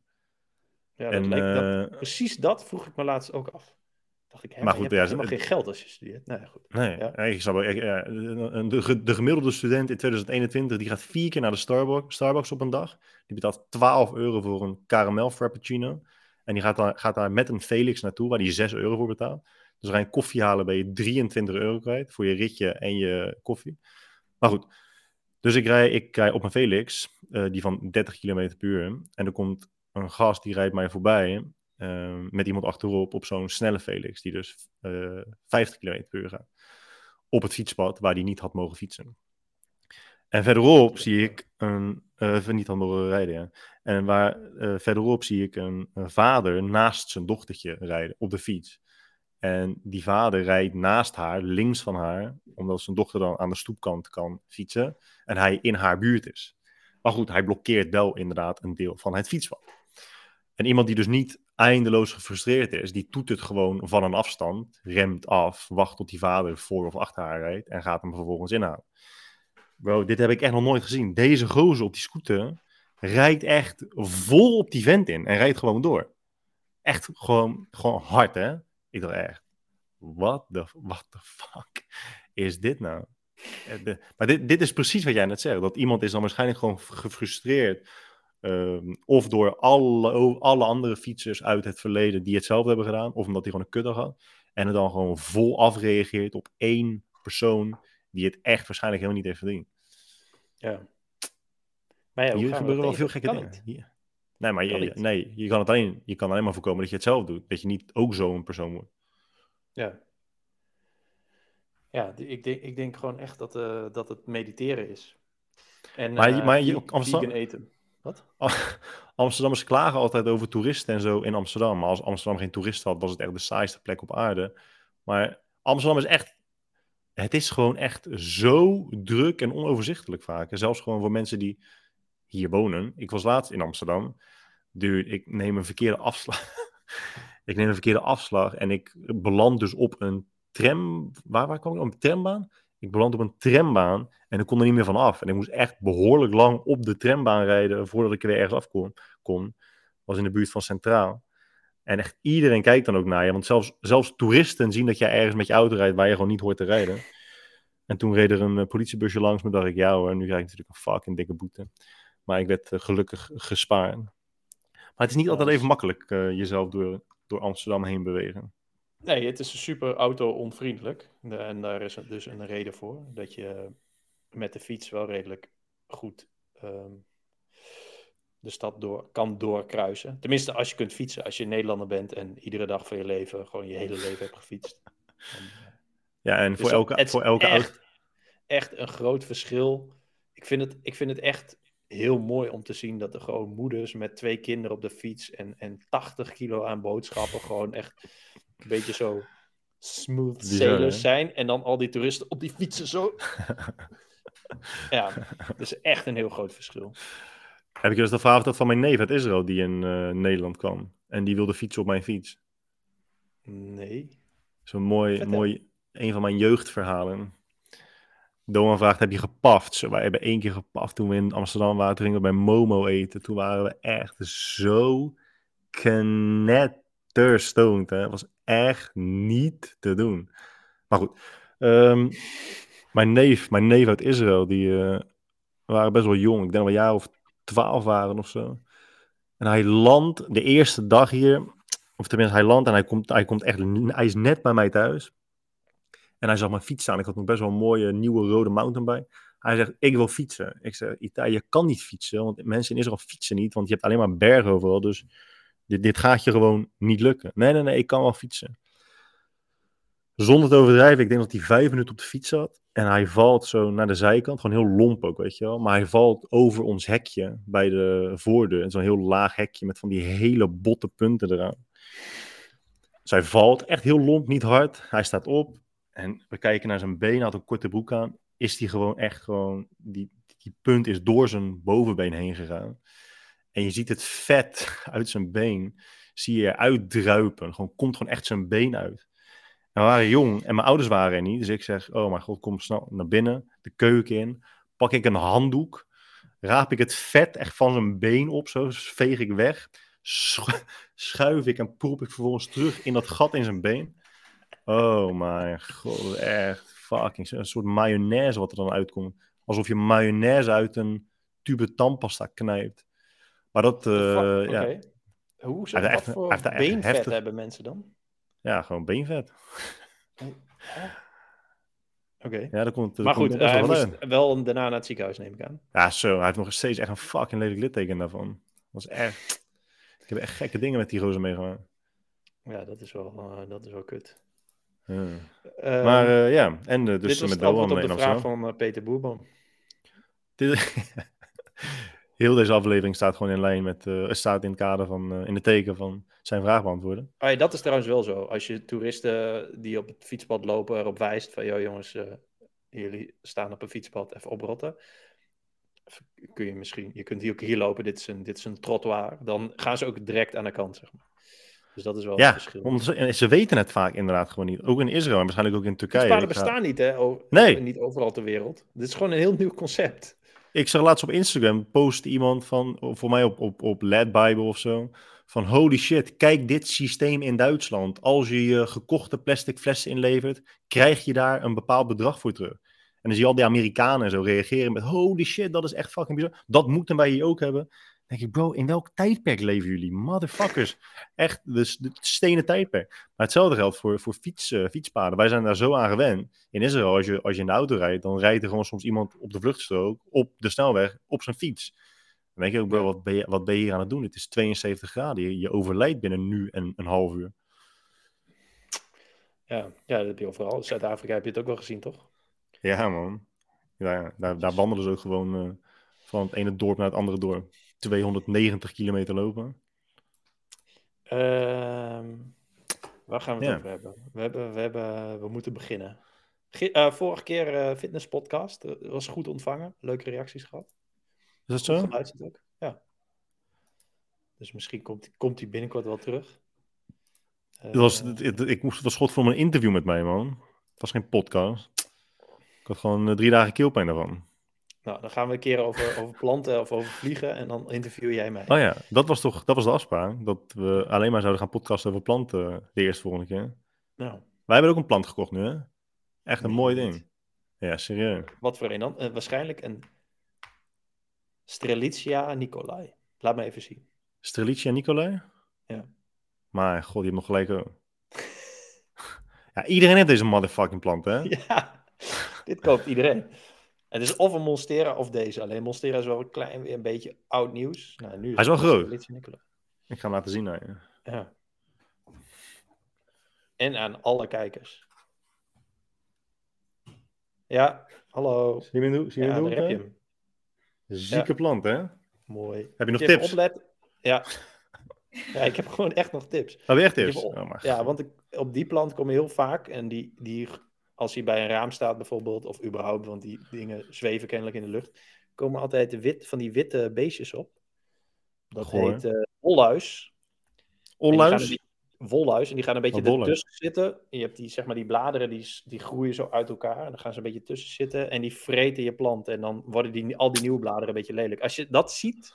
Ja, dat en, dat, uh, precies dat vroeg ik me laatst ook af. Dacht ik, hè, maar goed, je hebt ja, helemaal geen geld als je studeert. Nee, goed. Nee, ja. ik snap, ik, ja, de, de, gemiddelde student in 2021 die gaat vier keer naar de Starbucks, Starbucks op een dag. Die betaalt 12 euro voor een caramel frappuccino. En die gaat daar, gaat daar met een Felix naartoe, waar die 6 euro voor betaalt. Dus ga je koffie halen, ben je 23 euro kwijt voor je ritje en je koffie. Maar goed, dus ik rij, ik rij op een Felix, uh, die van 30 km per uur. En er komt een gast die rijdt mij voorbij uh, met iemand achterop op zo'n snelle Felix, die dus uh, 50 km per uur gaat. Op het fietspad waar die niet had mogen fietsen. En verderop zie ik een, uh, niet had mogen rijden, ja. En waar, verderop zie ik een, een vader naast zijn dochtertje rijden op de fiets. En die vader rijdt naast haar, links van haar, omdat zijn dochter dan aan de stoepkant kan fietsen. En hij in haar buurt is. Maar goed, hij blokkeert wel inderdaad een deel van het fietspad. En iemand die dus niet eindeloos gefrustreerd is, die doet het gewoon van een afstand, remt af, wacht tot die vader voor of achter haar rijdt en gaat hem vervolgens inhalen. Bro, dit heb ik echt nog nooit gezien. Deze gozer op die scooter rijdt echt vol op die vent in en rijdt gewoon door. Echt gewoon, gewoon hard, hè? Ik dacht echt, what the, what the fuck is dit nou? Eh, maar dit, dit is precies wat jij net zegt. Dat iemand is dan waarschijnlijk gewoon gefrustreerd. Um, of door alle, alle andere fietsers uit het verleden die hetzelfde hebben gedaan. Of omdat hij gewoon een kut had. En er dan gewoon vol afreageert op één persoon die het echt waarschijnlijk helemaal niet heeft verdiend. Ja. Maar ja, Hier gebeuren wel veel gekke dingen. Nee, maar je, nee, je, kan het alleen, je kan alleen maar voorkomen dat je het zelf doet. Dat je niet ook zo'n persoon wordt. Ja. Ja, ik denk, ik denk gewoon echt dat, uh, dat het mediteren is. En, maar, uh, maar je, Amsterdam... eten. Wat? <laughs> Amsterdammers klagen altijd over toeristen en zo in Amsterdam. Maar als Amsterdam geen toeristen had, was het echt de saaiste plek op aarde. Maar Amsterdam is echt... Het is gewoon echt zo druk en onoverzichtelijk vaak. En zelfs gewoon voor mensen die hier wonen. Ik was laatst in Amsterdam. Dude, ik neem een verkeerde afslag. <laughs> ik neem een verkeerde afslag en ik beland dus op een tram. Waar, waar kwam ik? Op een trambaan? Ik beland op een trambaan en ik kon er niet meer van af. En ik moest echt behoorlijk lang op de trambaan rijden voordat ik er weer ergens af kon. kon. Was in de buurt van Centraal. En echt iedereen kijkt dan ook naar je. Want zelfs, zelfs toeristen zien dat jij ergens met je auto rijdt waar je gewoon niet hoort te rijden. En toen reed er een uh, politiebusje langs me. dacht ik, ja hoor, nu krijg ik natuurlijk een fucking dikke boete. Maar ik werd uh, gelukkig gespaard. Maar het is niet altijd even makkelijk uh, jezelf door, door Amsterdam heen bewegen. Nee, het is super auto-onvriendelijk. En daar is dus een reden voor. Dat je met de fiets wel redelijk goed um, de stad door, kan doorkruisen. Tenminste, als je kunt fietsen. Als je Nederlander bent en iedere dag van je leven gewoon je hele leven hebt gefietst. Dan, ja, en voor elke, voor elke echt, echt een groot verschil. Ik vind, het, ik vind het echt heel mooi om te zien dat er gewoon moeders met twee kinderen op de fiets en, en 80 kilo aan boodschappen gewoon echt een beetje zo smooth sailors zijn. En dan al die toeristen op die fietsen zo. <laughs> ja, dat is echt een heel groot verschil. Heb ik dus de verhaal dat van mijn neef uit Israël die in uh, Nederland kwam. En die wilde fietsen op mijn fiets. Nee. Zo'n mooi, mooi, een van mijn jeugdverhalen. Doan vraagt, heb je gepaft? Zo, wij hebben één keer gepaft toen we in Amsterdam waren. Toen gingen we bij Momo eten. Toen waren we echt zo knetterstoned. Het was echt niet te doen. Maar goed. Um, mijn neef, mijn neef uit Israël, die uh, waren best wel jong. Ik denk wel een jaar of twaalf waren of zo. En hij landt de eerste dag hier, of tenminste hij landt en hij komt, hij komt echt, hij is net bij mij thuis. En hij zag mijn fiets staan. Ik had nog best wel een mooie nieuwe rode mountainbike. Hij zegt, ik wil fietsen. Ik zeg, je kan niet fietsen, want mensen in Israël fietsen niet, want je hebt alleen maar bergen overal, dus dit, gaat je gewoon niet lukken. Nee, nee, nee, ik kan wel fietsen. Zonder te overdrijven, ik denk dat hij vijf minuten op de fiets zat. En hij valt zo naar de zijkant, gewoon heel lomp ook, weet je wel. Maar hij valt over ons hekje bij de voordeur. En zo'n heel laag hekje met van die hele botte punten eraan. Dus hij valt echt heel lomp, niet hard. Hij staat op en we kijken naar zijn been, hij had een korte broek aan. Is die gewoon echt gewoon, die, die punt is door zijn bovenbeen heen gegaan. En je ziet het vet <laughs> uit zijn been, zie je eruit druipen. Gewoon, komt gewoon echt zijn been uit. En we waren jong en mijn ouders waren er niet. Dus ik zeg, oh mijn god, kom snel naar binnen, de keuken in. Pak ik een handdoek, raap ik het vet echt van zijn been op, zo veeg ik weg. <laughs> Schuif ik en proep ik vervolgens terug in dat gat in zijn been. Oh mijn god, echt fucking. Een soort mayonaise wat er dan uitkomt. Alsof je mayonaise uit een tube tandpasta knijpt. Maar dat, uh, ja. Hoe, zo, wat voor beenvet hebben mensen dan? Ja, gewoon beenvet. Oké. Ja, dat komt, maar goed, hij wel moest wel daarna naar het ziekenhuis, neem ik aan. Ja, zo. Hij heeft nog steeds echt een fucking lelijk litteken daarvan. Dat was echt... Ik heb echt gekke dingen met die rozen meegemaakt. Ja, dat is wel, uh, dat is wel kut. Ja. Uh, maar uh, ja, en dus dit was met Doan op de vraag van Peter Boerboom. Dit... <laughs> heel deze aflevering staat gewoon in lijn met, uh, staat in het kader van, uh, in het teken van zijn vraag beantwoorden. Oh ja, dat is trouwens wel zo. Als je toeristen die op het fietspad lopen erop wijst van, joh jongens, uh, jullie staan op een fietspad, even oprotten. Kun je misschien, je kunt hier ook hier lopen, dit is een, dit is een trottoir. Dan gaan ze ook direct aan de kant, zeg maar. Dus dat is wel ja, het verschil. Omdat ze, ze weten het vaak inderdaad gewoon niet. Ook in Israël en waarschijnlijk ook in Turkije. Fietspaden bestaan niet, hè? O nee. Niet overal ter wereld. Dit is gewoon een heel nieuw concept. Ik zag laatst op Instagram, post iemand van, voor mij op, op, op Led Bible of zo, van holy shit, kijk dit systeem in Duitsland. Als je je gekochte plastic flessen inlevert, krijg je daar een bepaald bedrag voor terug. En dan zie je al die Amerikanen zo reageren met holy shit, dat is echt fucking bizar. Dat moeten wij hier ook hebben denk ik, bro, in welk tijdperk leven jullie? Motherfuckers. Echt, dus het stenen tijdperk. Maar hetzelfde geldt voor, voor fiets, uh, fietspaden. Wij zijn daar zo aan gewend. In Israël, als je, als je in de auto rijdt, dan rijdt er gewoon soms iemand op de vluchtstrook, op de snelweg, op zijn fiets. Dan denk je ook, bro, wat ben je, wat ben je hier aan het doen? Het is 72 graden. Je, je overlijdt binnen nu en een half uur. Ja, ja, dat heb je overal. Zuid-Afrika heb je het ook wel gezien, toch? Ja, man. Ja, daar, daar wandelen ze ook gewoon uh, van het ene dorp naar het andere dorp. 290 kilometer lopen? Uh, waar gaan we het over hebben? We, hebben, we, hebben, we moeten beginnen. uh, vorige keer uh, fitnesspodcast. Uh, was goed ontvangen. Leuke reacties gehad. Is dat zo? Geluisterd ook. Ja. Dus misschien komt, komt hij binnenkort wel terug. Het was, Eh, het, het- ik moest, het was god voor een interview met mij, man. Het was geen podcast. Ik had gewoon eh, drie dagen keelpijn daarvan. Nou, dan gaan we een keer over, <laughs> over planten of over vliegen en dan interview jij mij. Oh ja, dat was toch dat was de afspraak. Dat we alleen maar zouden gaan podcasten over planten de eerste volgende keer. Nou, Wij hebben ook een plant gekocht nu, hè? Echt een mooi ding. niet? Ja, serieus. wat voor een dan? Eh, waarschijnlijk een Strelitzia Nicolai. Laat me even zien. Strelitzia Nicolai? Ja. Maar god, je hebt nog gelijk ook. <laughs> Ja, iedereen heeft deze motherfucking plant, hè? <laughs> Ja, dit koopt iedereen. Het is of een Monstera of deze. Alleen Monstera is wel een klein weer een beetje oud nieuws. Nou, nu Hij is wel groot. Ik ga hem laten zien aan je. Ja. En aan alle kijkers. Ja, hallo. Zie je hem doen? Zie je Ja, doen? heb je hem. Zieke plant, hè? Mooi. Heb je nog tips? Ja. <laughs> ja, ik heb gewoon echt nog tips. Heb je echt Ik tips? heb op- Oh, Ja, want ik, op die plant kom je heel vaak. En die, die, als hij bij een raam staat bijvoorbeeld, of überhaupt, want die dingen zweven kennelijk in de lucht, komen altijd de wit, van die witte beestjes op. Dat heet eh wolluis. Er die- wolluis. En die gaan een beetje Oh, ertussen zitten. Je hebt die, zeg maar, die bladeren, die, die groeien zo uit elkaar. En dan gaan ze een beetje tussen zitten. En die vreten je plant. En dan worden die, al die nieuwe bladeren een beetje lelijk. Als je dat ziet,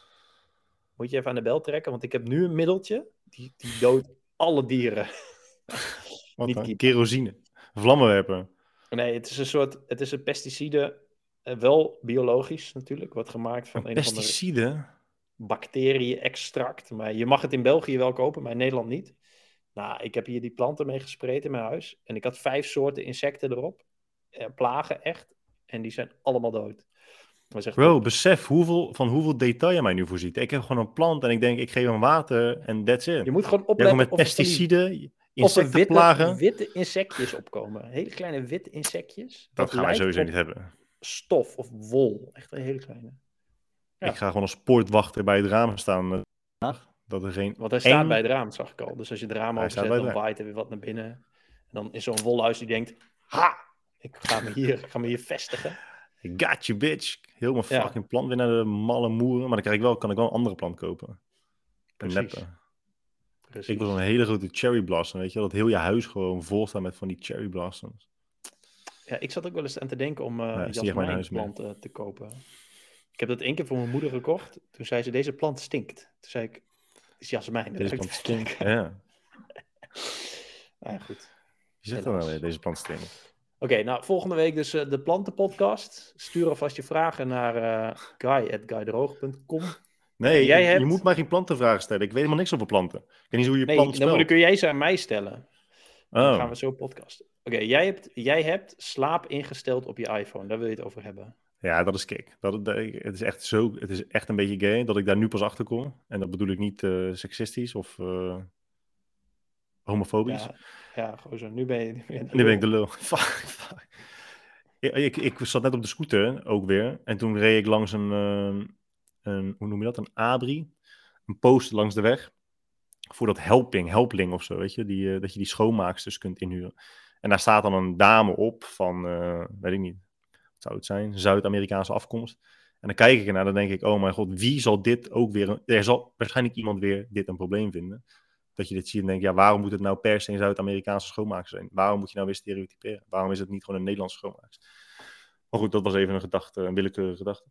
moet je even aan de bel trekken. Want ik heb nu een middeltje. Die, die doodt alle dieren. Wat niet dan? Vlammenwerper. Nee, het is een soort, het is een pesticide. eh, wel biologisch natuurlijk. Wordt gemaakt van Een een pesticide? bacterie-extract. Maar je mag het in België wel kopen, maar in Nederland niet. Nou, ik heb hier die planten mee gespreid in mijn huis. En ik had vijf soorten insecten erop. Eh, plagen echt. En die zijn allemaal dood. Echt Bro, besef hoeveel, van hoeveel detail je mij nu voorziet. Ik heb gewoon een plant en ik denk, ik geef hem water en that's it. Je moet gewoon opletten met of pesticiden, of er witte, witte insectjes opkomen. Hele kleine witte insectjes. Dat gaan wij sowieso niet hebben. Stof of wol. Echt een hele kleine. Ja. Ik ga gewoon als poortwachter bij het raam staan. eh, Dat er geen... Want hij staat bij het raam, zag ik al. Dus als je het raam openzet, dan raam. waait er weer wat naar binnen. En dan is zo'n wolhuis die denkt... Ha! Ik ga me hier, ik ga me hier vestigen. Got you, bitch. Heel mijn Ja. fucking plant weer naar de malle moeren. Maar dan krijg ik wel, kan ik wel een andere plant kopen. Een Precies. Precies. Ik wil een hele grote cherry blossom, weet je. Dat heel je huis gewoon vol staat met van die cherry blossoms. Ja, ik zat ook wel eens aan te denken om uh, echt mijn huis jasmijnplanten te kopen. Ik heb dat één keer voor mijn moeder gekocht. Toen zei ze, deze plant stinkt. Toen zei ik, het is jasmijn. Deze plant stinkt. Ja. <laughs> nou ja, goed. Je zegt dan wel, weer, deze plant stinkt. Oké, nou volgende week dus eh, de plantenpodcast. Stuur alvast je vragen naar uh, guy.guydroog.com. Nee, Jij je, je hebt- moet mij geen plantenvragen stellen. Ik weet helemaal niks over planten. Ik weet niet hoe je Nee, plant dan kun jij ze aan mij stellen. Dan Oh, gaan we zo podcasten. Oké, jij, hebt, jij hebt slaap ingesteld op je iPhone. Daar wil je het over hebben. ja, dat is kick. Dat, dat- het, is echt zo, het is echt een beetje gay dat ik daar nu pas achter kom. En dat bedoel ik niet eh, seksistisch of eh, homofobisch. Ja, ja gewoon zo. Nu ben je... Nu ben je, Nu ben ik de lul. <laughs> Fuck, fuck. Ik, ik, ik zat net op de scooter, ook weer. En toen reed ik langs een, ehm, een hoe noem je dat, een abri. Een post langs de weg. Voor dat helping, helpling of zo, weet je. Die, eh, dat je die schoonmaaksters kunt inhuren. En daar staat dan een dame op van, eh, weet ik niet, wat zou het zijn? Zuid-Amerikaanse afkomst. En dan kijk ik ernaar, dan denk ik, oh mijn god, wie zal dit ook weer... Een, er zal waarschijnlijk iemand weer dit een probleem vinden. Dat je dit ziet en denkt, ja, waarom moet het nou per se een Zuid-Amerikaanse schoonmaakster zijn? Waarom moet je nou weer stereotyperen? Waarom is het niet gewoon een Nederlandse schoonmaakster? Maar goed, dat was even een gedachte, een willekeurige gedachte.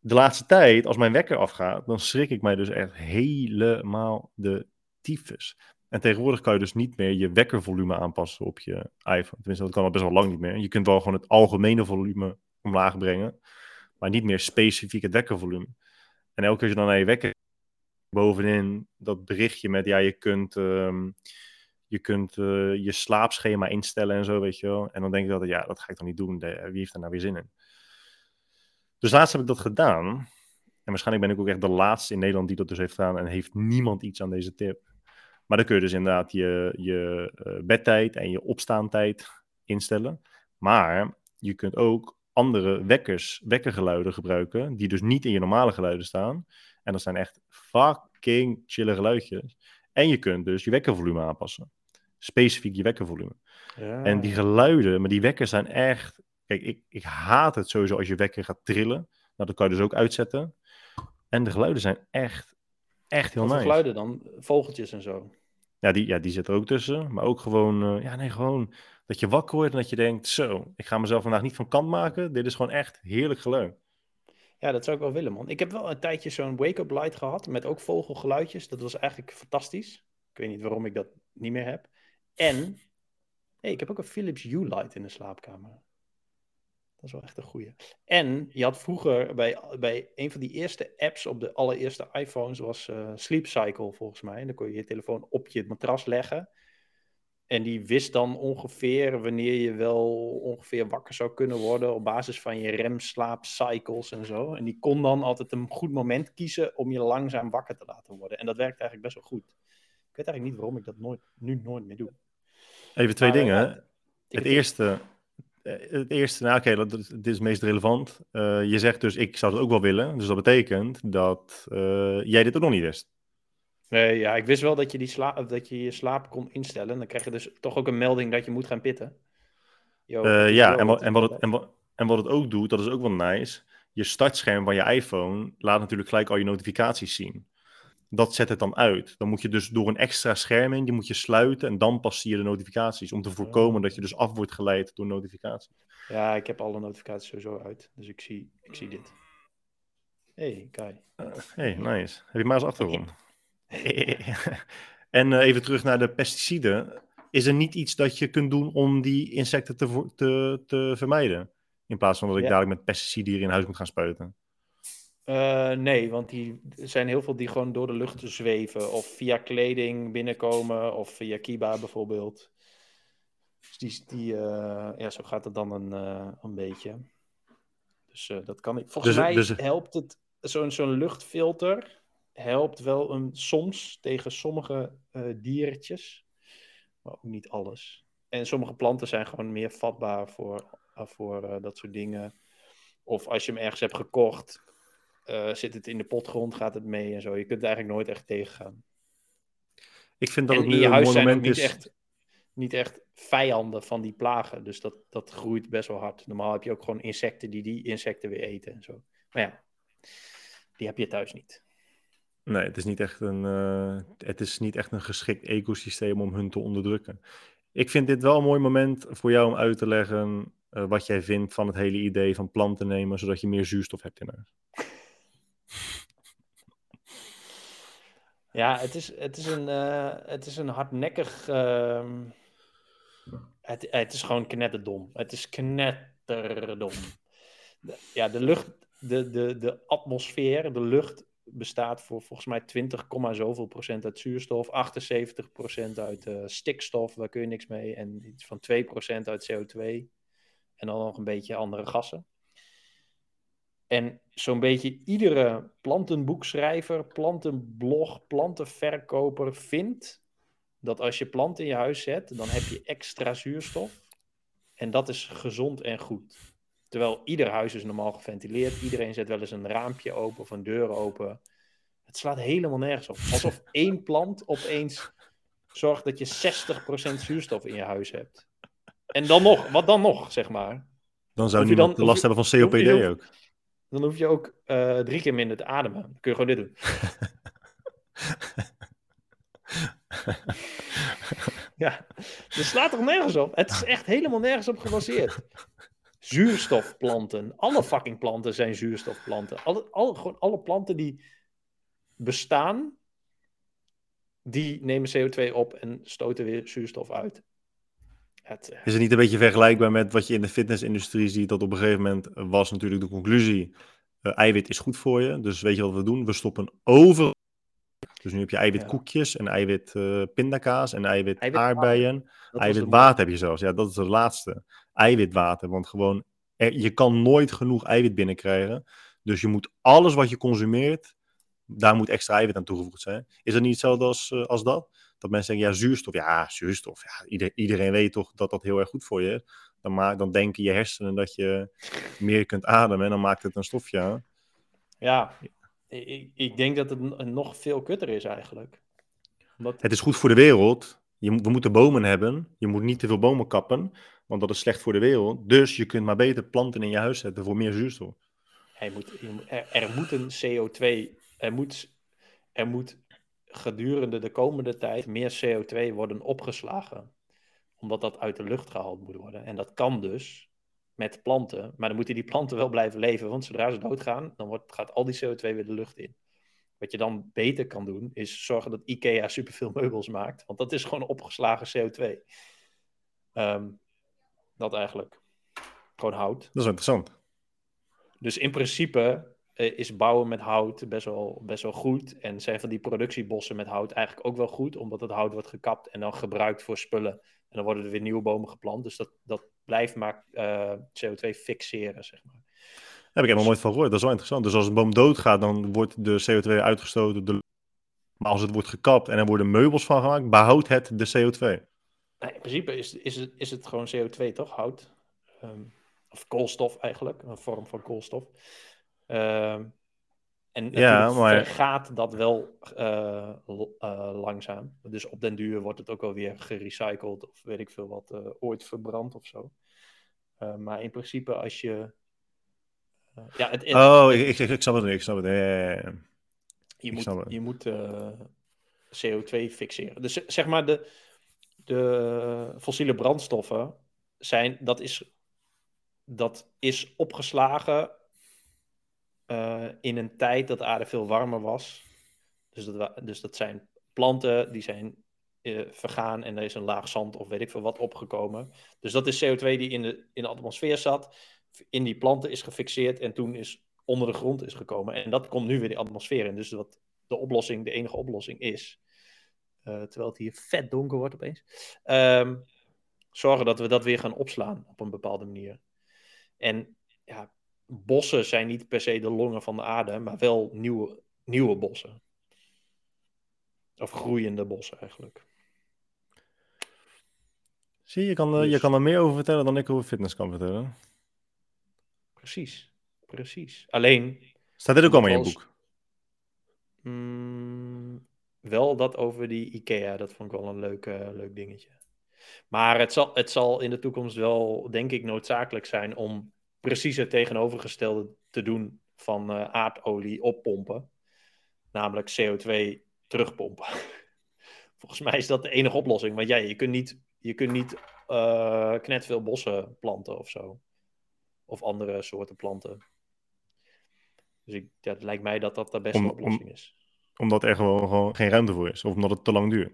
De laatste tijd, als mijn wekker afgaat, dan schrik ik mij dus echt helemaal de tyfus. En tegenwoordig kan je dus niet meer je wekkervolume aanpassen op je iPhone. Tenminste, dat kan al best wel lang niet meer. Je kunt wel gewoon het algemene volume omlaag brengen, maar niet meer specifiek het wekkervolume. En elke keer als je dan naar je wekker bovenin dat berichtje met, ja, je kunt, ehm, je, kunt eh, je slaapschema instellen en zo, weet je wel. En dan denk ik altijd, ja, dat ga ik dan niet doen. Wie heeft er nou weer zin in? Dus laatst heb ik dat gedaan. En waarschijnlijk ben ik ook echt de laatste in Nederland die dat dus heeft gedaan. En heeft niemand iets aan deze tip. Maar dan kun je dus inderdaad je, je eh, bedtijd en je opstaantijd instellen. Maar je kunt ook andere wekkers, wekkergeluiden gebruiken. Die dus niet in je normale geluiden staan. En dat zijn echt fucking chille geluidjes. En je kunt dus je wekkervolume aanpassen. Specifiek je wekkervolume. Ja. En die geluiden, maar die wekkers zijn echt. Kijk, ik, ik haat het sowieso als je wekker gaat trillen. Nou, dat kan je dus ook uitzetten. En de geluiden zijn echt echt heel Wat nice. geluiden dan? Vogeltjes en zo. Ja die, ja, die zit er ook tussen. Maar ook gewoon, eh, ja, nee, gewoon dat je wakker wordt en dat je denkt: zo, ik ga mezelf vandaag niet van kant maken. Dit is gewoon echt heerlijk geluid. Ja, dat zou ik wel willen, man. Ik heb wel een tijdje zo'n wake-up light gehad met ook vogelgeluidjes. Dat was eigenlijk fantastisch. Ik weet niet waarom ik dat niet meer heb. En hey, ik heb ook een Philips Hue light in de slaapkamer. Dat is wel echt een goeie. En je had vroeger bij, bij een van die eerste apps op de allereerste iPhones was eh, Sleep Cycle volgens mij. En dan kon je je telefoon op je matras leggen. En die wist dan ongeveer wanneer je wel ongeveer wakker zou kunnen worden op basis van je remslaapcycles en zo. En die kon dan altijd een goed moment kiezen om je langzaam wakker te laten worden. En dat werkt eigenlijk best wel goed. Ik weet eigenlijk niet waarom ik dat nooit, nu nooit meer doe. Even twee Maar, dingen. Het eerste, het eerste, nou oké, dat- dit is het meest relevant. Eh, je zegt dus, ik zou het ook wel willen. Dus dat betekent dat eh, jij dit ook nog niet wist. Nee, ja, ik wist wel dat je, die sla dat je je slaap kon instellen. Dan krijg je dus toch ook een melding dat je moet gaan pitten. Yo, Eh, ja, en wat, en, wat het, en, wat, en wat het ook doet, dat is ook wel nice. Je startscherm van je iPhone laat natuurlijk gelijk al je notificaties zien. Dat zet het dan uit. Dan moet je dus door een extra scherm in, die moet je sluiten en dan pas zie je de notificaties. Om te voorkomen dat je dus af wordt geleid door notificaties. Ja, ik heb alle notificaties sowieso uit. Dus ik zie, ik zie dit. hey, Kai. hey, nice. Heb je maar eens achtergrond. <laughs> en eh, even terug naar de pesticiden. Is er niet iets dat je kunt doen om die insecten te, te, te vermijden? In plaats van dat ik Ja. dadelijk met pesticiden hier in huis moet gaan spuiten. Eh, nee, want die, er zijn heel veel die gewoon door de lucht zweven. Of via kleding binnenkomen. Of via Kiba bijvoorbeeld. Dus die, die, eh, ja, zo gaat het dan een, eh, een beetje. Dus dat kan ik. Volgens Dus- mij dus- helpt het. Zo'n zo'n luchtfilter helpt wel een, soms tegen sommige diertjes. Maar ook niet alles. En sommige planten zijn gewoon meer vatbaar voor, voor dat soort dingen. Of als je hem ergens hebt gekocht, eh, zit het in de potgrond, gaat het mee en zo. Je kunt het eigenlijk nooit echt tegengaan. Ik vind dat en het in nu je een huis mooi zijn ook moment niet is. echt, niet echt vijanden van die plagen. Dus dat, dat groeit best wel hard. Normaal heb je ook gewoon insecten die die insecten weer eten en zo. Maar ja, die heb je thuis niet. Nee, het is niet echt een, eh, het is niet echt een geschikt ecosysteem om hun te onderdrukken. Ik vind dit wel een mooi moment voor jou om uit te leggen eh, wat jij vindt van het hele idee van planten nemen, zodat je meer zuurstof hebt in huis. Ja, het is, het is, een, eh, het is een hardnekkig. ehm, het, het is gewoon knetterdom. Het is knetterdom. Ja, de lucht, de, de, de atmosfeer, de lucht bestaat voor volgens mij 20, komma zoveel procent uit zuurstof, 78 procent uit eh, stikstof, daar kun je niks mee, en iets van 2 procent uit CO2. En dan nog een beetje andere gassen. En zo'n beetje iedere plantenboekschrijver, plantenblog, plantenverkoper vindt dat als je planten in je huis zet, dan heb je extra zuurstof. En dat is gezond en goed. Terwijl ieder huis is normaal geventileerd. Iedereen zet wel eens een raampje open of een deur open. Het slaat helemaal nergens op. Alsof één plant opeens zorgt dat je 60% zuurstof in je huis hebt. En dan nog, wat dan nog, zeg maar. Dan zou je niemand dan- last je- hebben van COPD ook. Dan hoef je ook eh, drie keer minder te ademen. Dan kun je gewoon dit doen. <laughs> ja, het slaat toch nergens op? Het is echt helemaal nergens op gebaseerd. Zuurstofplanten. Alle fucking planten zijn zuurstofplanten. Alle, alle, gewoon alle planten die bestaan, die nemen CO2 op en stoten weer zuurstof uit. Het, eh, Is het niet een beetje vergelijkbaar met wat je in de fitnessindustrie ziet? Dat op een gegeven moment was natuurlijk de conclusie: eh, eiwit is goed voor je. Dus weet je wat we doen? We stoppen overal. Dus nu heb je eiwitkoekjes en eiwit eh, pindakaas en eiwit, Eiwitwater. aardbeien. Eiwitwater heb je zelfs. Ja, dat is de laatste. Eiwitwater. Want gewoon, er- je kan nooit genoeg eiwit binnenkrijgen. Dus je moet alles wat je consumeert, daar moet extra eiwit aan toegevoegd zijn. Is dat niet hetzelfde als, als dat? Dat mensen zeggen, ja, zuurstof. Ja, zuurstof. Ja, ieder- iedereen weet toch dat dat heel erg goed voor je is. Dan, ma- dan denken je hersenen dat je meer kunt ademen en dan maakt het een stofje aan. Ja, ik, ik denk dat het nog veel kutter is eigenlijk. Omdat, Het is goed voor de wereld. Je, we moeten bomen hebben. Je moet niet te veel bomen kappen, want dat is slecht voor de wereld. Dus je kunt maar beter planten in je huis zetten voor meer zuurstof. hij moet, er, er moet een CO2, er moet, er moet gedurende de komende tijd meer CO2 worden opgeslagen. Omdat dat uit de lucht gehaald moet worden. En dat kan dus met planten. Maar dan moeten die planten wel blijven leven. Want zodra ze doodgaan, dan wordt, gaat al die CO2 weer de lucht in. Wat je dan beter kan doen, is zorgen dat IKEA superveel meubels maakt. Want dat is gewoon opgeslagen CO2. Ehm, dat eigenlijk. Gewoon hout. Dat is interessant. Dus in principe is bouwen met hout best wel, best wel goed. En zijn van die productiebossen met hout eigenlijk ook wel goed. Omdat het hout wordt gekapt en dan gebruikt voor spullen. En dan worden er weer nieuwe bomen geplant. Dus dat, dat blijft maar uh, CO2 fixeren, zeg maar. Daar heb ik helemaal nooit van gehoord. Dat is wel interessant. Dus als een boom doodgaat, dan wordt de CO2 uitgestoten. De... Maar als het wordt gekapt en er worden meubels van gemaakt, behoudt het de CO2. Nee, in principe is, is, het, is het gewoon CO2, toch? Hout. Um, of koolstof eigenlijk, een vorm van koolstof. Uh, en ja, maar... gaat dat wel uh, uh, langzaam. Dus op den duur wordt het ook wel weer gerecycled of weet ik veel wat, uh, ooit verbrand of zo. maar in principe als je... ja, het, het, oh, ik, ik, ik snap het niet, ik snap het. Je moet, je moet CO2 fixeren. Dus zeg maar de, de fossiele brandstoffen zijn, dat is, dat is opgeslagen uh, in een tijd dat de aarde veel warmer was. Dus dat, dus dat zijn planten die zijn uh, vergaan en er is een laag zand of weet ik veel wat opgekomen. Dus dat is CO2 die in de, in de atmosfeer zat, in die planten is gefixeerd en toen is onder de grond is gekomen. En dat komt nu weer de atmosfeer in. Dus wat de oplossing, de enige oplossing is, uh, terwijl het hier vet donker wordt opeens, um, zorgen dat we dat weer gaan opslaan op een bepaalde manier. En ja, bossen zijn niet per se de longen van de aarde, maar wel nieuwe, nieuwe bossen. Of groeiende bossen eigenlijk. Zie je, kan, dus... je kan er meer over vertellen dan ik over fitness kan vertellen. Precies, precies. Alleen. Staat dit ook allemaal in je boek? Mm, wel dat over die IKEA, dat vond ik wel een leuk, uh, leuk dingetje. Maar het zal, het zal in de toekomst wel, denk ik, noodzakelijk zijn om precies het tegenovergestelde te doen van uh, aardolie oppompen. Namelijk CO2 terugpompen. <laughs> Volgens mij is dat de enige oplossing. Want ja, je kunt niet, je kunt niet uh, knet veel bossen planten of zo. Of andere soorten planten. Dus ik, ja, het lijkt mij dat dat de beste oplossing is. Omdat er gewoon, gewoon, geen ruimte voor is. Of omdat het te lang duurt.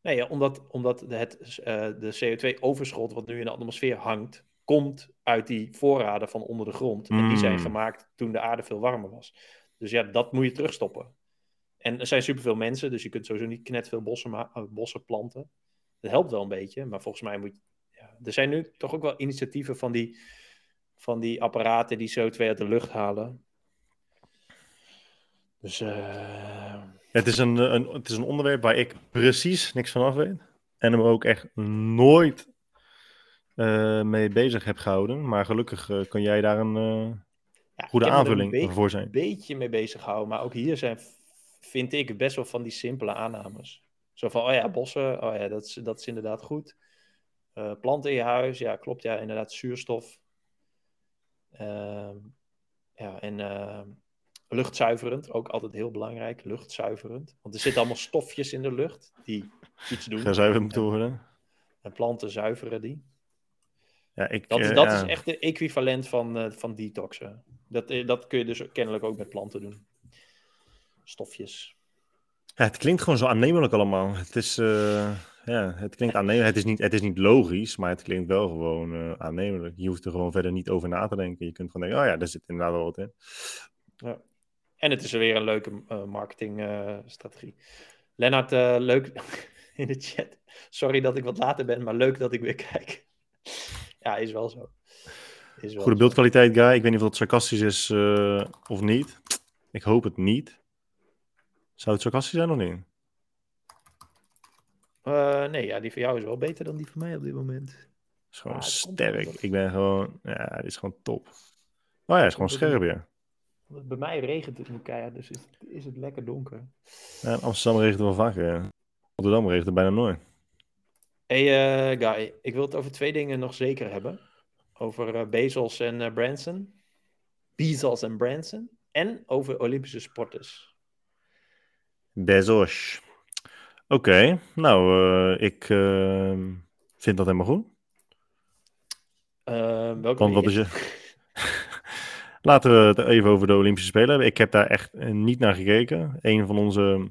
Nee, ja, omdat, omdat het, uh, de CO2-overschot wat nu in de atmosfeer hangt, komt uit die voorraden van onder de grond. En die zijn hmm. gemaakt toen de aarde veel warmer was. Dus ja, dat moet je terugstoppen. En er zijn superveel mensen, dus je kunt sowieso niet net veel bossen, uh, bossen planten. Dat helpt wel een beetje, maar volgens mij moet ja, er zijn nu toch ook wel initiatieven van die, van die apparaten die CO2 uit de lucht halen. Dus uh... het, is een, een, het is een onderwerp waar ik precies niks van af weet. En hem ook echt nooit mee bezig heb gehouden. Maar gelukkig uh, kan jij daar een ja, goede aanvulling een voor zijn. een beetje mee bezig houden. Maar ook hier zijn, vind ik, best wel van die simpele aannames. Zo van, oh ja, bossen, oh ja, dat is, dat is inderdaad goed. planten in je huis, ja, klopt, ja, inderdaad, zuurstof. Ehm, ja, en luchtzuiverend, ook altijd heel belangrijk, luchtzuiverend. Want er zitten allemaal stofjes in de lucht die iets doen. Gezuiverd moeten worden. En planten zuiveren die. Ja, ik, dat uh, dat ja. is echt de equivalent van, uh, van detoxen. Dat, uh, dat kun je dus kennelijk ook met planten doen. Stofjes. Ja, het klinkt gewoon zo aannemelijk allemaal. Het is, ja, het klinkt aannemelijk. Het is, niet, het is niet logisch, maar het klinkt wel gewoon aannemelijk. Je hoeft er gewoon verder niet over na te denken. Je kunt gewoon denken, oh ja, daar zit inderdaad wel wat in. Ja. En het is weer een leuke marketingstrategie. Lennart, leuk <laughs> in de chat. Sorry dat ik wat later ben, maar leuk dat ik weer kijk. Ja, is wel zo. Is wel Goede beeldkwaliteit, guy. Ik weet niet of dat sarcastisch is uh, of niet. Ik hoop het niet. Zou het sarcastisch zijn of niet? Uh, nee, ja, die van jou is wel beter dan die van mij op dit moment. Is gewoon sterk. Ik ben gewoon, ja, die is gewoon top. Oh ja, hij is gewoon scherp, ja. Bij mij regent het nu keihard, dus is, is het lekker donker. Ja, in Amsterdam regent het wel vaker. Rotterdam regent het bijna nooit hey, uh, Guy, ik wil het over twee dingen nog zeker hebben. Over uh, Bezos en uh, Branson. Bezos en Branson. En over Olympische sporters. Bezos. Oké, nou, eh, ik eh, vind dat helemaal goed. Eh, welke Want wat is je? <laughs> Laten we het even over de Olympische Spelen hebben. Ik heb daar echt eh, niet naar gekeken. Een van onze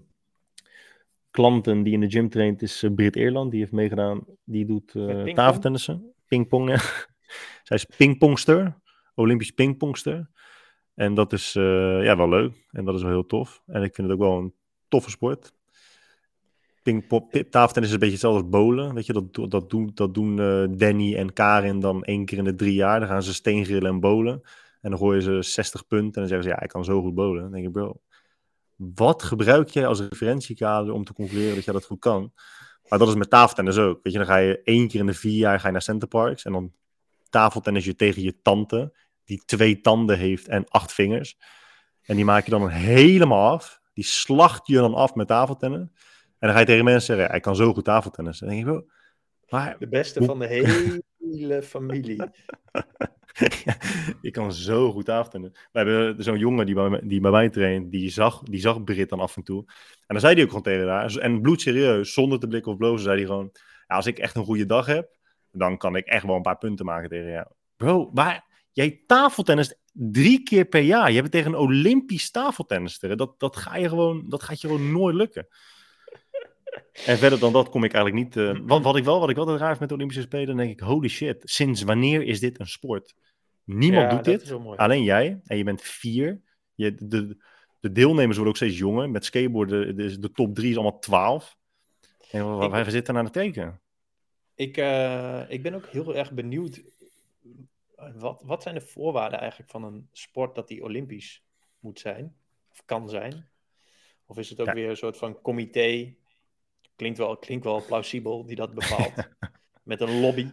klanten die in de gym traint is eh, Brit Eerland. Die heeft meegedaan. Die doet pingpong? tafeltennissen. Pingpong. ja. <laughs> Zij is pingpongster. Olympisch pingpongster. En dat is eh, ja, wel leuk. En dat is wel heel tof. En ik vind het ook wel een toffe sport. Tafeltennis is een beetje hetzelfde als bowlen. Weet je, dat, dat doen, dat doen Danny en Karin dan één keer in de drie jaar. Dan gaan ze steengrillen en bowlen. En dan gooien ze 60 punten. En dan zeggen ze, ja, ik kan zo goed bowlen. Dan denk ik, bro, wat gebruik jij als referentiekader om te concluderen dat jij dat goed kan? Maar dat is met tafeltennis ook. Weet je, dan ga je één keer in de vier jaar ga je naar Centerparks. En dan tafeltennis je tegen je tante, die twee tanden heeft en acht vingers. En die maak je dan helemaal af. Die slacht je dan af met tafeltennis. En dan ga je tegen mensen zeggen, hij kan zo goed tafeltennis. En dan denk ik, maar De beste Hoe- van de <laughs> hele familie. <laughs> ik kan zo goed tafeltennis. We hebben zo'n jongen die bij, die bij mij traint, die zag, die zag Brit dan af en toe. En dan zei hij ook gewoon tegen haar, en bloedserieus, zonder te blikken of blozen, zei hij gewoon, ja, als ik echt een goede dag heb, dan kan ik echt wel een paar punten maken tegen jou. Bro, maar jij tafeltennis drie keer per jaar. Je hebt tegen een Olympisch tafeltennister. Dat, dat, ga je gewoon, dat gaat je gewoon nooit lukken. En verder dan dat kom ik eigenlijk niet. eh, wat, wat ik wel, wat ik wel raar vind met Olympische Spelen, dan denk ik, holy shit, sinds wanneer is dit een sport? Niemand Ja, doet dit, alleen jij. En je bent vier. Je, de, de deelnemers worden ook steeds jonger. Met skateboarden, de, de top drie is allemaal twaalf. En waar, waar zitten naar het kijken? Ik, eh, ik ben ook heel erg benieuwd. Wat, wat zijn de voorwaarden eigenlijk van een sport dat die Olympisch moet zijn? Of kan zijn? Of is het ook Ja. weer een soort van comité? Klinkt wel, klinkt wel plausibel, die dat bepaalt. <laughs> Met een lobby.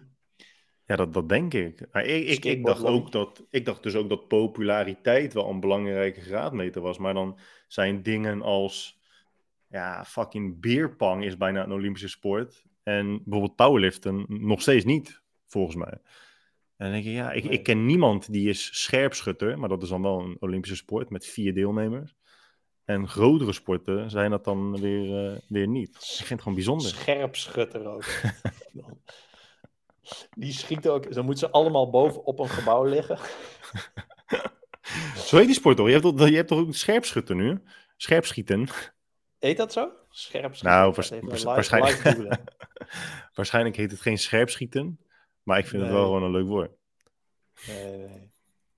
Ja, dat, dat denk ik. Maar ik, ik, ik, dacht ook dat, ik dacht dus ook dat populariteit wel een belangrijke graadmeter was. Maar dan zijn dingen als ja, fucking beerpong is bijna een Olympische sport. En bijvoorbeeld powerliften nog steeds niet, volgens mij. En dan denk ik, ja, ik, ik ken niemand die is scherpschutter, maar dat is dan wel een Olympische sport met vier deelnemers. En grotere sporten zijn dat dan weer, eh, weer niet. Ik vind het gewoon bijzonder. Scherpschutter ook. <laughs> Die schieten ook. Dan moeten ze allemaal boven op een gebouw liggen. Zo heet die sport toch? Je hebt toch, je hebt toch ook scherpschutter nu? Scherpschieten. Heet dat zo? Scherpschutter. Nou, Ja, waars- even waars- live- waarschijnlijk- live. <laughs> Waarschijnlijk heet het geen scherpschieten, maar ik vind het wel gewoon een leuk woord. Nee, nee.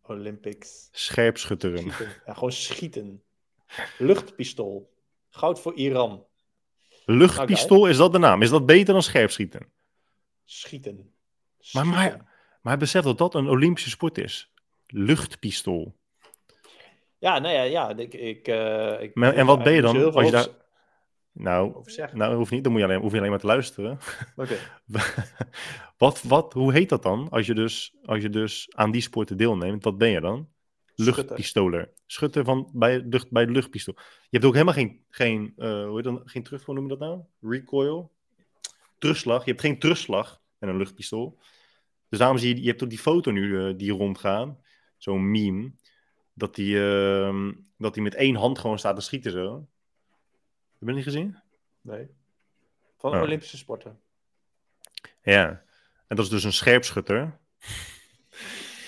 Olympics. Scherpschutteren. Ja, gewoon schieten. Luchtpistool. Goud voor Iran. Luchtpistool, is dat de naam? Is dat beter dan scherpschieten? Schieten. Maar, maar, maar besef dat dat een Olympische sport is. Luchtpistool. Ja, nou ja, ja. Ik, ik, eh, ik, Maar- en wat ben je dan? Als je daar... Nou, nou hoeft niet, dan moet je alleen, hoef je alleen maar te luisteren. <laughs> Oké. wat, wat, hoe heet dat dan? Als je, dus, als je dus aan die sporten deelneemt, wat ben je dan? Luchtpistoler. Schutter van, bij, lucht, bij de luchtpistool. Je hebt ook helemaal geen, geen, eh, hoe heet dat, geen terug, hoe noem je dat nou? Recoil? Terugslag. Je hebt geen terugslag met een luchtpistool. Dus daarom zie je, je hebt ook die foto nu eh, die rondgaan. Zo'n meme. Dat die, ehm, dat die met één hand gewoon staat te schieten zo. Heb je dat niet gezien? Nee. Van Oh. Olympische sporten. Ja, en dat is dus een scherpschutter.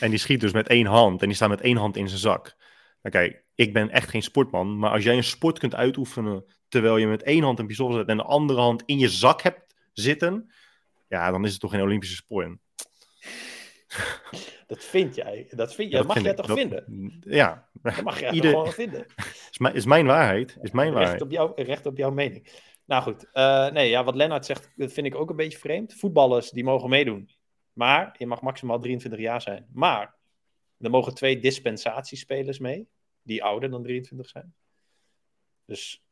En die schiet dus met één hand en die staat met één hand in zijn zak. Nou kijk, ik ben echt geen sportman, maar als jij een sport kunt uitoefenen terwijl je met één hand een pistool zet en de andere hand in je zak hebt zitten, ja, dan is het toch geen Olympische sport. Dat vind jij. Dat, vind, dat mag vind jij toch dat- vinden? Ja, Dat mag jij Ieder- toch gewoon vinden? is, mijn, is mijn waarheid. Is mijn Recht waarheid. op, jou, recht op jouw mening. Nou goed, eh, nee, ja, wat Lennart zegt, dat vind ik ook een beetje vreemd. Voetballers, die mogen meedoen. Maar je mag maximaal 23 jaar zijn. Maar er mogen twee dispensatiespelers mee, die ouder dan 23 zijn. Dus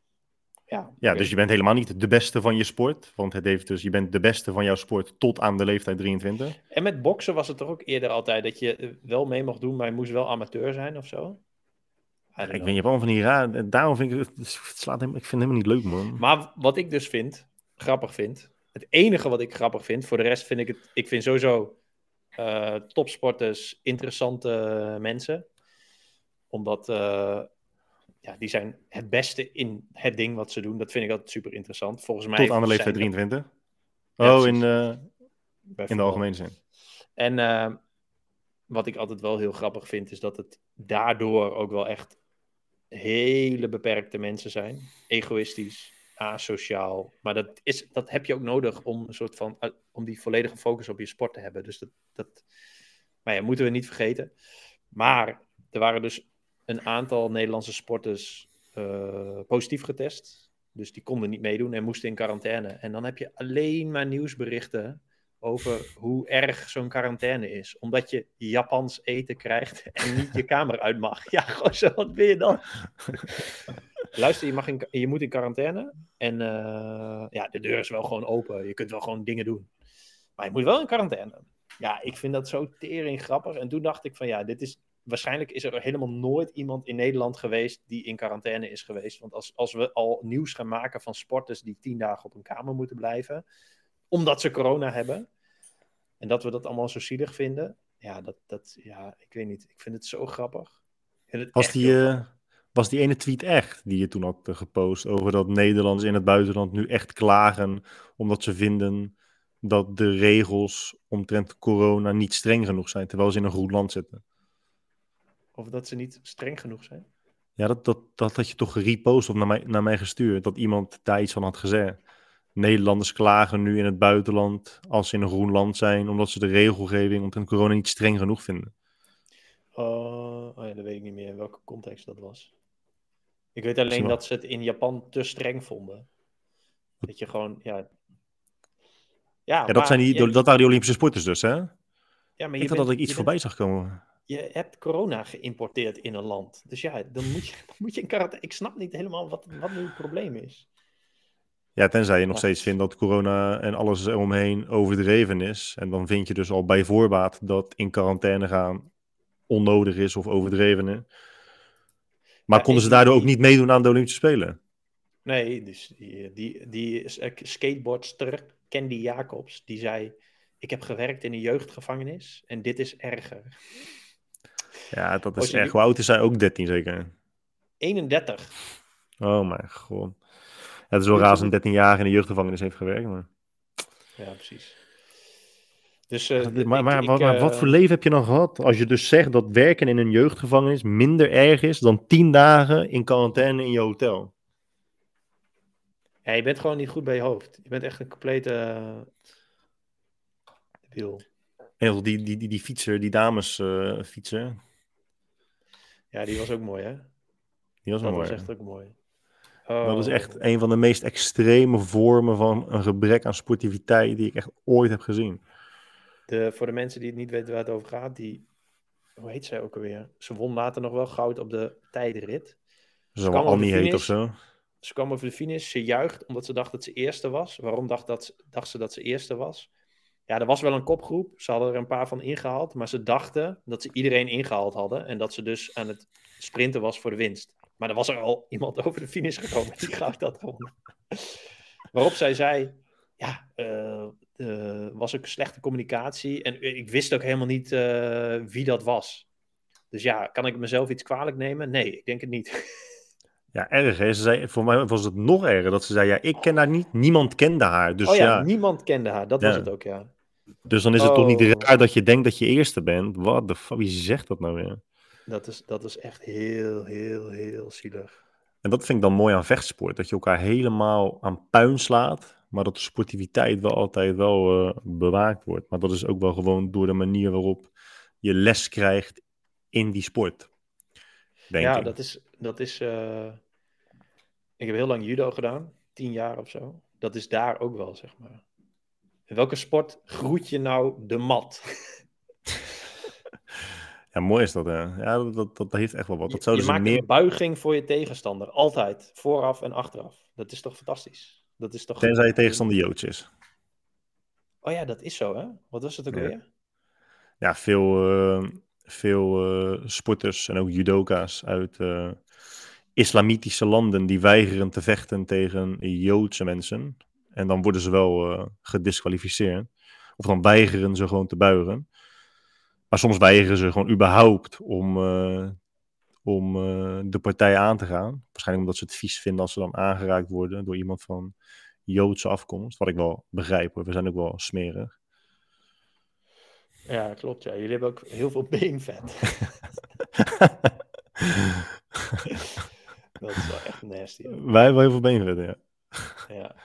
ja. Ja, dus je bent helemaal niet de beste van je sport. Want het heeft dus, je bent de beste van jouw sport tot aan de leeftijd 23. En met boksen was het toch ook eerder altijd dat je eh, wel mee mocht doen, maar je moest wel amateur zijn of zo? Ik ben Japan van die raar. Daarom vind ik het, het slaat helemaal, ik vind het helemaal niet leuk, man. Maar wat ik dus vind, grappig vind, het enige wat ik grappig vind, voor de rest vind ik het, ik vind sowieso eh, topsporters interessante mensen. Omdat, eh, ja, die zijn het beste in het ding wat ze doen. Dat vind ik altijd super interessant. Volgens mij Tot aan de leeftijd er- 23? Ja, oh, precies. in, eh, bij in de algemene zin. En eh, wat ik altijd wel heel grappig vind, is dat het daardoor ook wel echt hele beperkte mensen zijn. Egoïstisch, asociaal. Maar dat, is, dat heb je ook nodig om een soort van eh, om die volledige focus op je sport te hebben. Dus dat, dat maar ja, moeten we niet vergeten. Maar er waren dus een aantal Nederlandse sporters eh, positief getest. Dus die konden niet meedoen en moesten in quarantaine. En dan heb je alleen maar nieuwsberichten over hoe erg zo'n quarantaine is. Omdat je Japans eten krijgt en niet je kamer uit mag. Ja, gewoon zo, wat ben je dan? <laughs> Luister, je, mag in, je moet in quarantaine. En eh, ja, de deur is wel gewoon open. Je kunt wel gewoon dingen doen. Maar je moet wel in quarantaine. Ja, ik vind dat zo tering grappig. En toen dacht ik van ja, dit is... Waarschijnlijk is er helemaal nooit iemand in Nederland geweest die in quarantaine is geweest. Want als, als we al nieuws gaan maken van sporters die tien dagen op een kamer moeten blijven, omdat ze corona hebben, en dat we dat allemaal zo zielig vinden, ja, dat, dat, ja ik weet niet. Ik vind het zo grappig. Het Was die, eh, was die ene tweet echt die je toen had eh, gepost over dat Nederlanders in het buitenland nu echt klagen omdat ze vinden dat de regels omtrent corona niet streng genoeg zijn, terwijl ze in een goed land zitten? Of dat ze niet streng genoeg zijn. Ja, dat, dat, dat had je toch gerepost of naar mij, naar mij gestuurd, dat iemand daar iets van had gezegd. Nederlanders klagen nu in het buitenland als ze in een groen land zijn, omdat ze de regelgeving omtrent corona niet streng genoeg vinden. Oh, oh ja, dat weet ik niet meer in welke context dat was. Ik weet alleen dat ze het in Japan te streng vonden. Dat je gewoon, ja. Ja, Ja, dat, zijn die, dat waren die Olympische sporters dus, hè? ja, maar Ik dacht dat ik iets voorbij zag komen. Je hebt corona geïmporteerd in een land. Dus ja, dan moet je, <laughs> dan moet je in quarantaine. Ik snap niet helemaal wat, wat nu het probleem is. Ja, tenzij je nog steeds vindt dat corona en alles eromheen overdreven is. En dan vind je dus al bij voorbaat dat in quarantaine gaan onnodig is of overdreven is. Maar Ja, konden en ze daardoor die- ook niet meedoen aan de Olympische Spelen? Nee, dus die, die, die eh, skateboardster Candy Jacobs, die zei... Ik heb gewerkt in een jeugdgevangenis en dit is erger. Ja, dat is die- Hoe oud is hij? Ook 13 zeker? 31. Oh mijn god. Ja, het is wel raar als een doen. 13 jaar in de jeugdgevangenis heeft gewerkt. Maar, Ja, precies. Dus, eh, maar, maar, ik, wat, maar eh, wat voor leven heb je dan gehad als je dus zegt dat werken in een jeugdgevangenis minder erg is dan 10 dagen in quarantaine in je hotel? Ja, je bent gewoon niet goed bij je hoofd. Je bent echt een complete... debiel. En die, die, die, die fietser, die dames eh, fietser, Ja, die was ook mooi, hè? die was Dat wel was mooi. echt ook mooi. Dat is Oh. echt een van de meest extreme vormen van een gebrek aan sportiviteit die ik echt ooit heb gezien. De, voor de mensen die het niet weten waar het over gaat, die... Hoe heet zij ook alweer? Ze won later nog wel goud op de tijdrit. Zo kwam heet of zo. Ze kwam over de finish, ze juicht omdat ze dacht dat ze eerste was. Waarom dacht, dat, ze- dacht ze dat ze eerste was? Ja, er was wel een kopgroep. Ze hadden er een paar van ingehaald. Maar ze dachten dat ze iedereen ingehaald hadden. En dat ze dus aan het sprinten was voor de winst. Maar er was er al iemand <laughs> over de finish gekomen die goud had gewonnen. Waarop zij zei, ja, eh, eh, was ook slechte communicatie. En ik wist ook helemaal niet eh, wie dat was. Dus ja, kan ik mezelf iets kwalijk nemen? Nee, ik denk het niet. <laughs> Ja, erg hè. Ze zei, voor mij was het nog erger dat ze zei, ja, ik ken haar niet, niemand kende haar. Dus oh ja, ja, niemand kende haar. Dat Ja. was het ook, ja. Dus dan is het toch niet Oh. raar dat je denkt dat je eerste bent. Wat de fuck, wie zegt dat nou weer? Dat is, dat is echt heel, heel, heel zielig. En dat vind ik dan mooi aan vechtsport, dat je elkaar helemaal aan puin slaat, maar dat de sportiviteit wel altijd wel eh, bewaakt wordt. Maar dat is ook wel gewoon door de manier waarop je les krijgt in die sport. Denk ja, ik. dat is. Dat is eh, Ik heb heel lang judo gedaan, tien jaar of zo. Dat is daar ook wel, zeg maar. In welke sport groet je nou de mat? <laughs> Ja, mooi is dat, hè. Ja, dat, dat, dat heeft echt wel wat. Dat je ze maakt meer... een buiging voor je tegenstander. Altijd. Vooraf en achteraf. Dat is toch fantastisch? Dat is toch... Tenzij je tegenstander Joods is. Oh ja, dat is zo, hè? Wat was het ook Ja. alweer? Ja, veel, eh, veel eh, sporters en ook judoka's uit eh, islamitische landen die weigeren te vechten tegen Joodse mensen. En dan worden ze wel eh, gedisqualificeerd. Of dan weigeren ze gewoon te buigen. Maar soms weigeren ze gewoon überhaupt om, eh, om eh, de partij aan te gaan. Waarschijnlijk omdat ze het vies vinden als ze dan aangeraakt worden door iemand van Joodse afkomst. Wat ik wel begrijp hoor, we zijn ook wel smerig. Ja, klopt. Ja. Jullie hebben ook heel veel beenvet. <laughs> dat is wel echt nasty. Wij hebben heel veel beenvet, ja. Ja,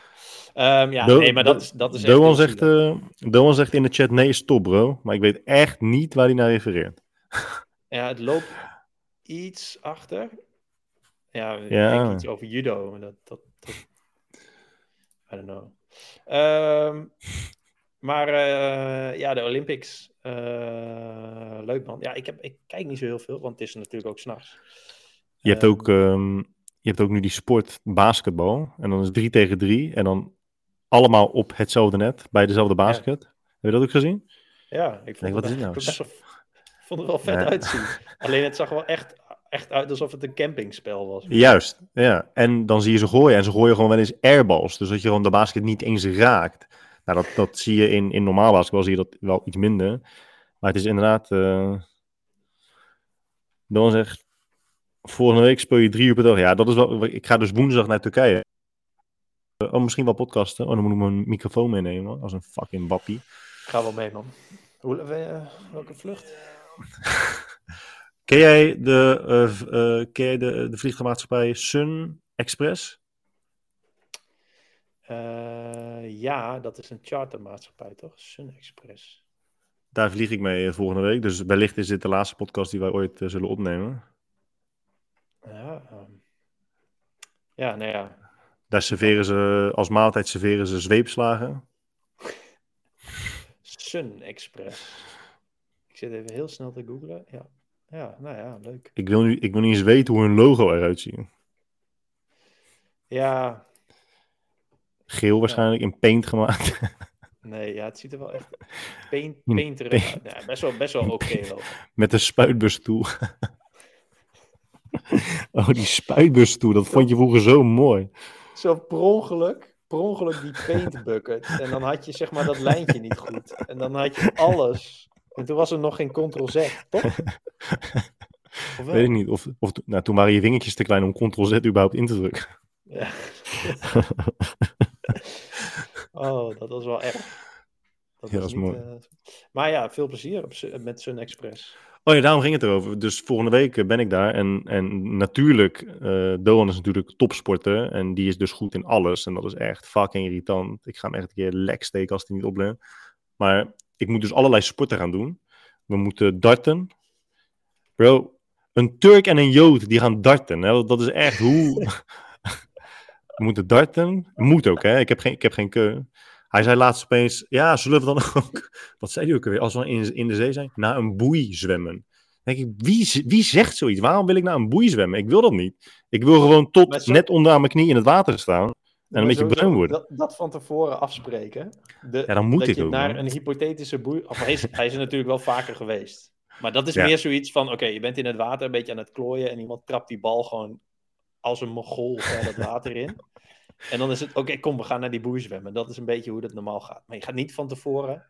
Ehm, ja Do- nee, maar dat, dat is echt Doan zegt, eh, Doan zegt in de chat, nee, stop bro. Maar ik weet echt niet waar hij naar refereert. Ja, het loopt iets achter. Ja, ik denk iets over judo. maar Dat, dat, dat... I don't know. Ehm, maar eh, ja, de Olympics. eh, leuk man. Ja, ik, heb, ik kijk niet zo heel veel, want het is natuurlijk ook s'nachts. Je hebt Ehm, ook, je hebt ook nu die sport basketbal. En dan is het 3 tegen 3. En dan allemaal op hetzelfde net, bij dezelfde basket. Heb je dat ook gezien? Ja, ik vond, het, nou? <laughs> vond het wel vet uitzien. <laughs> Alleen het zag wel echt, echt uit alsof het een campingspel was. Juist, ja. En dan zie je ze gooien. En ze gooien gewoon wel eens airballs. Dus dat je gewoon de basket niet eens raakt. Nou, dat, dat zie je in, in normaal basketbal zie je dat wel iets minder. Maar het is inderdaad... eh Dan zegt... Volgende week speel je drie uur per dag. Ja, dat is wel... Ik ga dus woensdag naar Turkije. Eh, Oh, misschien wel podcasten. Oh, dan moet ik mijn microfoon meenemen. Als een fucking wappie. Ga wel mee, man. Hoe, eh, welke vlucht? <laughs> Ken jij de, eh, ken jij de, de vliegtuigmaatschappij Sun Express? Ja, dat is een chartermaatschappij, toch? Sun Express. Daar vlieg ik mee volgende week. Dus wellicht is dit de laatste podcast die wij ooit zullen opnemen. Ja, ehm, ja, nou ja. Daar serveren ze, als maaltijd serveren ze zweepslagen. Sun Express. Ik zit even heel snel te googlen. Ja, ja nou ja, leuk. Ik wil, nu, ik wil niet eens weten hoe hun logo eruit ziet. Ja, Geel waarschijnlijk, in paint gemaakt. <laughs> nee, ja, het ziet er wel echt paint, painterig uit. Ja, best wel, best wel oké wel. <laughs> Met een spuitbusstoel. <laughs> oh, die spuitbusstoel, dat vond je vroeger zo mooi. Zo per ongeluk, per ongeluk die paint bucket. En dan had je zeg maar dat lijntje niet goed. En dan had je alles. En toen was er nog geen ctrl-z, toch? Weet ik niet. Of, of, nou, toen waren je vingertjes te klein om Ctrl-Z überhaupt in te drukken. Ja. oh, dat was wel erg. Dat Ja, was niet, mooi. eh, Maar ja, veel plezier op, met Sun Express. Oh ja, daarom ging het erover. Dus volgende week eh, ben ik daar. En, en natuurlijk, eh Doan is natuurlijk topsporter. En die is dus goed in alles. En dat is echt fucking irritant. Ik ga hem echt een keer lek steken als hij niet oplet. Maar ik moet dus allerlei sporten gaan doen. We moeten darten. Bro, een Turk en een Jood die gaan darten. Hè? Dat is echt hoe... <laughs> <laughs> We moeten darten. Moet ook, hè? Ik heb geen, ik heb geen keu. Hij zei laatst opeens: Ja, zullen we dan <laughs> ook. Wat zei hij ook alweer? Als we in, in de zee zijn, naar een boei zwemmen. Dan denk ik, wie, wie zegt zoiets? Waarom wil ik naar een boei zwemmen? Ik wil dat niet. Ik wil gewoon tot zo- net onder aan mijn knie in het water staan. En een beetje bruin worden. Dat, dat van tevoren afspreken. De, Ja, dan moet dat dit je ook, naar man. een hypothetische boei... Of hij is, hij is er natuurlijk wel vaker geweest. Maar dat is Ja. meer zoiets van... Oké, je bent in het water een beetje aan het klooien... en iemand trapt die bal gewoon als een mogol dat water in. En dan is het... Oké, kom, we gaan naar die boei zwemmen. Dat is een beetje hoe dat normaal gaat. Maar je gaat niet van tevoren...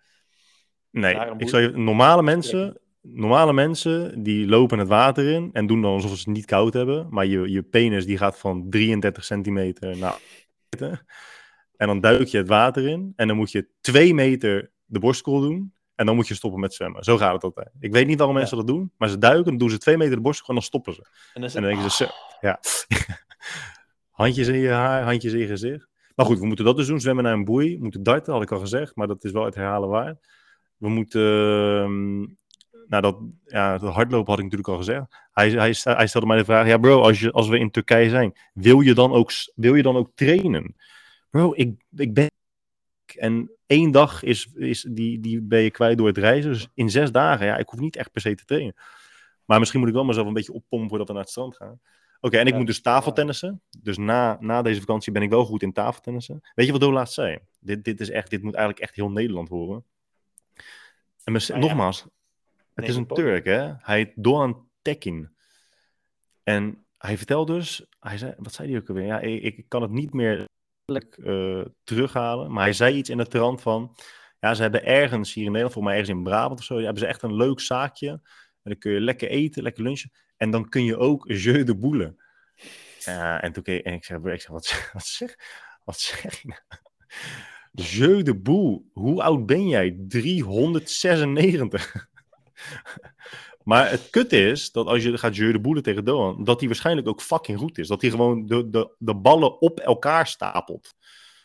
Nee, ik je, normale mensen, normale mensen die lopen het water in en doen dan alsof ze het niet koud hebben. Maar je, je penis die gaat van 33 centimeter naar 8 meter. En dan duik je het water in en dan moet je twee meter de borstkrol doen. En dan moet je stoppen met zwemmen. Zo gaat het altijd. Ik weet niet waarom Ja. mensen dat doen, maar ze duiken, dan doen ze twee meter de borstkrol en dan stoppen ze. En dan, En dan denken ze, zo, ja. Handjes in je haar, handjes in je gezicht. Maar goed, we moeten dat dus doen. Zwemmen naar een boei. We moeten darten, had ik al gezegd. Maar dat is wel het herhalen waard. We moeten... ehm, nou, dat, ja, dat hardlopen had ik natuurlijk al gezegd. Hij, hij, hij stelde mij de vraag... Ja bro, als, je, als we in Turkije zijn... Wil je dan ook, wil je dan ook trainen? Bro, ik, ik ben... En één dag is, is die, die ben je kwijt door het reizen. Dus in zes dagen, ja, ik hoef niet echt per se te trainen. Maar misschien moet ik wel mezelf een beetje oppompen voordat we naar het strand gaan. Oké, en ik Ja, moet dus tafeltennissen. Dus na, na deze vakantie ben ik wel goed in tafeltennissen. Weet je wat Doe laatst zei? Dit, dit, is echt, dit moet eigenlijk echt heel Nederland horen. En ja. nogmaals, het is een Turk, hè? Hij heet Doğan Tekin. En hij vertelde dus, hij zei, wat zei hij ook alweer? Ja, ik, ik kan het niet meer eh, terughalen, maar hij zei iets in de trant van, ja, ze hebben ergens hier in Nederland, volgens mij ergens in Brabant of zo, hebben ze echt een leuk zaakje. En dan kun je lekker eten, lekker lunchen. En dan kun je ook jeu de boule. Ja, en toen keek en ik zeg, ik <laughs> wat, wat, zeg, wat zeg je nou? Jeu de boule. Hoe oud ben jij? 396. <laughs> maar het kut is dat als je gaat jeu de boule tegen Doan, dat hij waarschijnlijk ook fucking goed is. Dat hij gewoon de, de, de ballen op elkaar stapelt.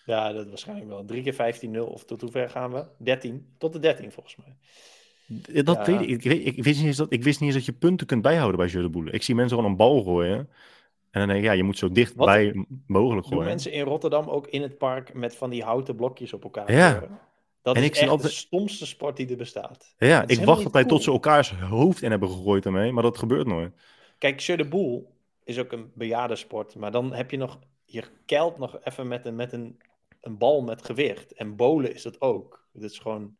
Ja, dat waarschijnlijk wel. 3 keer 15-0 of tot hoe ver gaan we? 13. Tot de 13 volgens mij. Dat Ja. weet ik. Ik, weet- ik, wist niet eens dat, ik wist niet eens dat je punten kunt bijhouden bij jeu de boule. Ik zie mensen gewoon een bal gooien. En dan denk ik, ja, je moet zo dichtbij mogelijk gooien. mensen in Rotterdam ook in het park met van die houten blokjes op elkaar Ja. gooien? Dat En is ik echt altijd- de stomste sport die er bestaat. Ja, ik wacht altijd tot cool. ze elkaars hoofd in hebben gegooid ermee, maar dat gebeurt nooit. Kijk, Jeu de Boule is ook een bejaardensport, maar dan heb je nog, je keilt nog even met een, met een, een bal met gewicht. En bolen is dat ook. Dat is gewoon,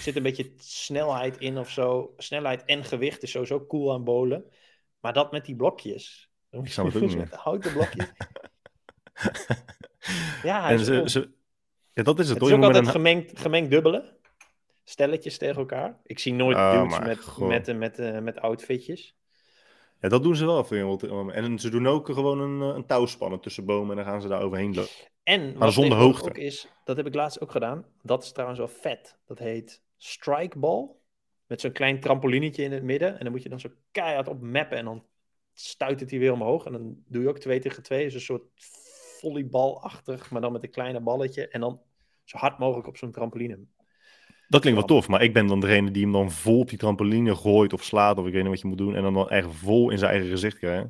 zit een beetje snelheid in of zo. Snelheid en gewicht is sowieso cool aan bolen. Maar dat met die blokjes. Dan moet Ik het ook met <laughs> houten blokjes. <laughs> ja, en ze, ze, ja, dat is het. Het hoor. is ook altijd een, gemengd, gemengd dubbelen. Stelletjes tegen elkaar. Ik zie nooit Oh, dudes met, met, met, met, met outfitjes. Ja, dat doen ze wel in Rotterdam. En ze doen ook gewoon een, eh, een touw spannen tussen bomen en dan gaan ze daar overheen lopen. En wat zonder hoogte. ook is, dat heb ik laatst ook gedaan. Dat is trouwens wel vet. Dat heet strikeball. Met zo'n klein trampolinetje in het midden. En dan moet je dan zo keihard op mappen. En dan stuit het hij weer omhoog. En dan doe je ook 2 tegen 2. Dus een soort volleybalachtig. Maar dan met een kleine balletje. En dan zo hard mogelijk op zo'n trampoline. Dat klinkt wel tof, maar ik ben dan degene die hem dan vol op die trampoline gooit of slaat of ik weet niet wat je moet doen. En dan, dan echt vol in zijn eigen gezicht krijgt.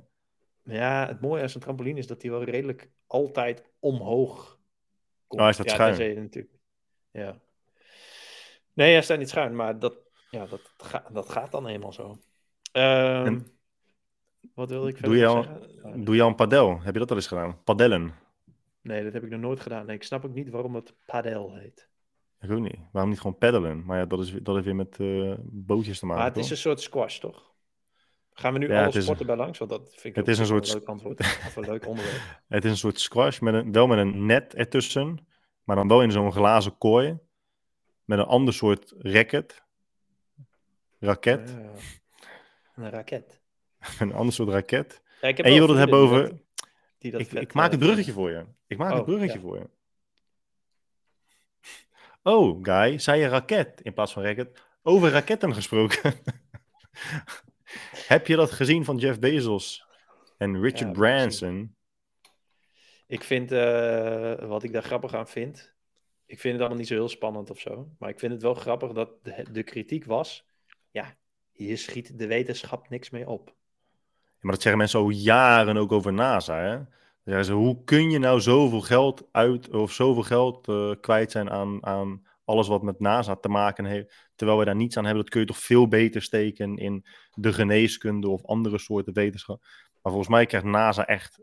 Ja, het mooie aan zo'n trampoline is dat hij wel redelijk altijd omhoog komt. Oh, hij staat ja, schuin. je natuurlijk. Ja. Nee, hij staat niet schuin, maar dat, ja, dat, ga, dat gaat dan eenmaal zo. Ehm, En- wat wilde ik Doe verder je nog al- zeggen? Oh, Doe je al een padel? Heb je dat al eens gedaan? Padellen? Nee, dat heb ik nog nooit gedaan. Nee, ik snap ook niet waarom het padel heet. Ik ook niet. Waarom niet gewoon peddelen? Maar ja, dat is, dat is weer met eh, bootjes te maken. Maar het is een soort squash, toch? Gaan we nu Ja, alle sporten bij langs? Want dat vind ik het is een soort- leuk antwoord. Of een leuk onderwerp. <laughs> Het is een soort squash, met een, wel met een net ertussen. Maar dan wel in zo'n glazen kooi. Met een ander soort racket. Raket. Ja. Een raket. <laughs> Een ander soort raket. Ja, En je wilt het hebben over... die dat Ik, vet, ik maak eh, het bruggetje voor je. Ik maak het Oh, bruggetje voor je. Oh, Guy, zei je raket in plaats van racket? Over raketten gesproken. <laughs> Heb je dat gezien van Jeff Bezos en Richard Ja, Branson? Ik vind, eh, wat ik daar grappig aan vind, ik vind het allemaal niet zo heel spannend of zo, maar ik vind het wel grappig dat de, de kritiek was, ja, hier schiet de wetenschap niks mee op. Ja, maar dat zeggen mensen al jaren ook over NASA. Hè? Zeggen ze, hoe kun je nou zoveel geld uit of zoveel geld eh, kwijt zijn aan, aan alles wat met NASA te maken heeft, terwijl we daar niets aan hebben? Dat kun je toch veel beter steken in de geneeskunde of andere soorten wetenschap. Maar volgens mij krijgt NASA echt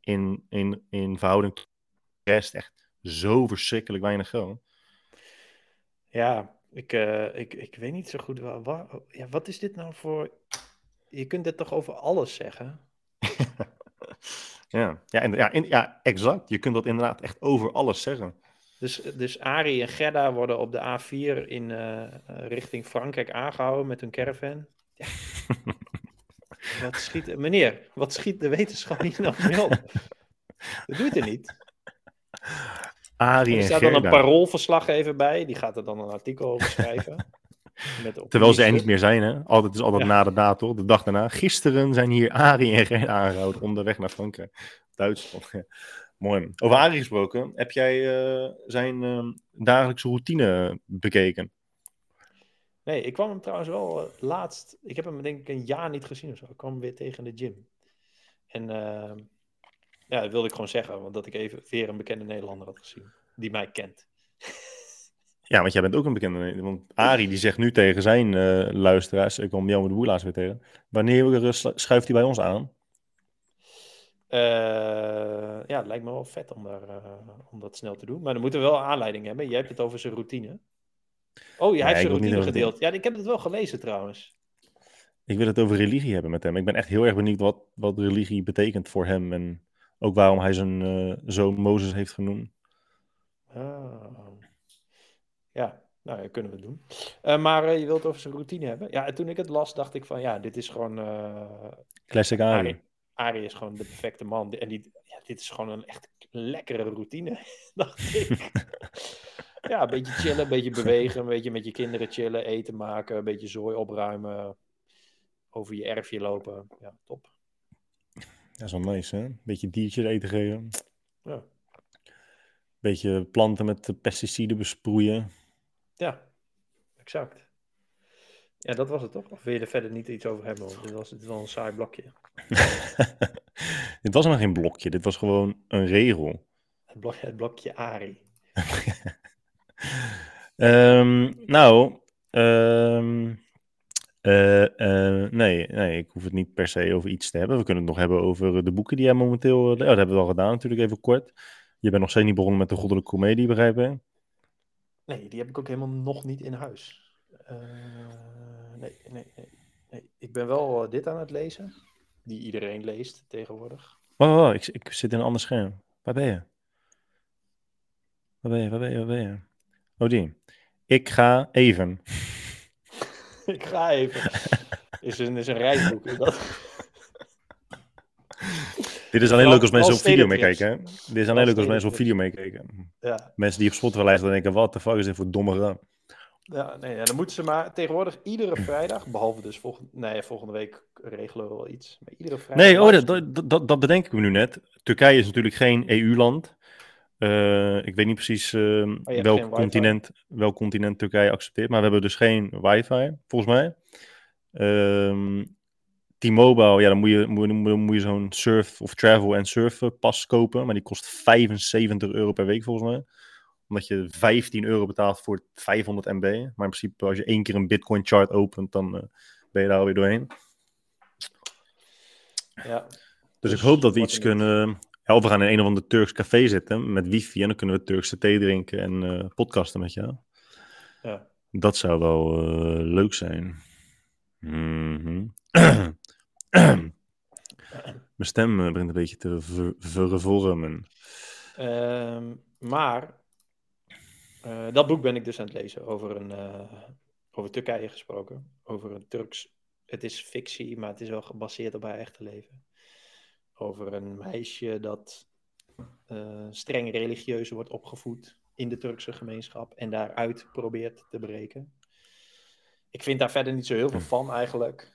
in, in, in verhouding tot de rest echt zo verschrikkelijk weinig geld. Ja, ik, eh, ik, ik weet niet zo goed, wa- wa- ja, wat is dit nou voor, je kunt dit toch over alles zeggen? Ja, ja, en, ja, in- ja, exact. Je kunt dat inderdaad echt over alles zeggen. Dus, dus Arie en Gerda worden op de A4 in eh, richting Frankrijk aangehouden met hun caravan. Ja. <laughs> wat schiet, meneer, wat schiet de wetenschap hier nou mee op? Dat doet er niet. Arie Er en staat dan een Gerda. paroolverslaggever bij, die gaat er dan een artikel over schrijven. <laughs> Terwijl ze er niet meer zijn, hè? Altijd is altijd Ja. na de datum, de dag daarna. Gisteren zijn hier Arie en Gerda aangehouden onderweg naar Frankrijk. Duitsland. Ja. Mooi. Over Arie gesproken, heb jij eh, zijn eh, dagelijkse routine bekeken? Nee, ik kwam hem trouwens wel eh, laatst. Ik heb hem denk ik een jaar niet gezien of zo. Ik kwam weer tegen de gym. En eh, ja, dat wilde ik gewoon zeggen, want dat ik even weer een bekende Nederlander had gezien. Die mij kent. <laughs> Ja, want jij bent ook een bekende. Want Arie die zegt nu tegen zijn eh, luisteraars, ik kwam Jan met de Boer laatst weer tegen. Wanneer schu- schuift hij bij ons aan? Eh, ja, het lijkt me wel vet om, daar, eh, om dat snel te doen. Maar dan moeten we wel aanleiding hebben. Jij hebt het over zijn routine. Oh, jij hebt zijn routine gedeeld. Ja, ik heb het wel gelezen trouwens. Ik wil het over religie hebben met hem. Ik ben echt heel erg benieuwd wat, wat religie betekent voor hem. En ook waarom hij zijn zoon Mozes heeft genoemd. Ah. Ja, Nou, ja, kunnen we doen. Uh, maar uh, je wilt over zijn routine hebben. Ja, en toen ik het las, dacht ik van ja, dit is gewoon. Uh, Classic Ari. Ari is gewoon de perfecte man. En die, ja, dit is gewoon een echt lekkere routine, <laughs> dacht ik. <laughs> ja, een beetje chillen, een beetje bewegen, een beetje met je kinderen chillen, eten maken, een beetje zooi opruimen, over je erfje lopen. Ja, top. Dat is wel nice, hè? Een beetje diertjes eten geven. Ja. Beetje planten met pesticiden besproeien. Ja, exact. Ja, dat was het toch? Of wil je er verder niet iets over hebben? dit was het wel een saai blokje. <laughs> dit was nog geen blokje, dit was gewoon een regel. Het, blok, het blokje Ari. um, <laughs> nou, um, nee, nee, ik hoef het niet per se over iets te hebben. We kunnen het nog hebben over de boeken die jij momenteel... Oh, dat hebben we al gedaan natuurlijk, even kort. Je bent nog steeds niet begonnen met de goddelijke komedie, begrijp ik? Nee, die heb ik ook helemaal nog niet in huis. Uh, nee, nee, nee, nee, Ik ben wel dit aan het lezen, die iedereen leest tegenwoordig. Oh, ik, ik zit in een ander scherm. Waar ben je? Waar ben je, waar ben je, waar ben je? Oh, die. Ik ga even. <laughs> ik ga even. Is een, is een reisboek. Is dat? <laughs> Dit is alleen leuk als mensen op video meekijken. Dit is alleen leuk als mensen op video meekijken. Ja. Mensen die op Spotify luisteren denken, wat de fuck is dit voor domme ram? Ja, nee, ja, dan moeten ze maar tegenwoordig iedere vrijdag, behalve dus volgende, nee, volgende week regelen we wel iets. Maar iedere vrijdag nee, oh, dat, dat, dat, bedenk ik me nu net. Turkije is natuurlijk geen EU-land. Uh, ik weet niet precies uh, welk, continent, welk continent Turkije accepteert, maar we hebben dus geen wifi, volgens mij. Uh, T-Mobile, ja, dan moet je, moet, moet, moet je zo'n surf of travel en surfen pas kopen, maar die kost 75 euro per week volgens mij omdat je 15 euro betaalt voor 500 MB. Maar in principe, als je één keer een Bitcoin chart opent, dan uh, ben je daar alweer doorheen. Ja. Dus, ik hoop dat we iets kunnen. Ja, we gaan in een of ander Turks café zitten met wifi en dan kunnen we Turkse thee drinken en uh, podcasten met jou. Ja. Dat zou wel uh, leuk zijn. Mm -hmm. <clears throat> Mijn stem begint een beetje te ver vervormen. Um, maar uh, dat boek ben ik dus aan het lezen over, een, uh, over Turkije gesproken. Over een Turks. Het is fictie, maar het is wel gebaseerd op haar echte leven. Over een meisje dat uh, streng religieus wordt opgevoed in de Turkse gemeenschap en daaruit probeert te breken. Ik vind daar verder niet zo heel veel van eigenlijk.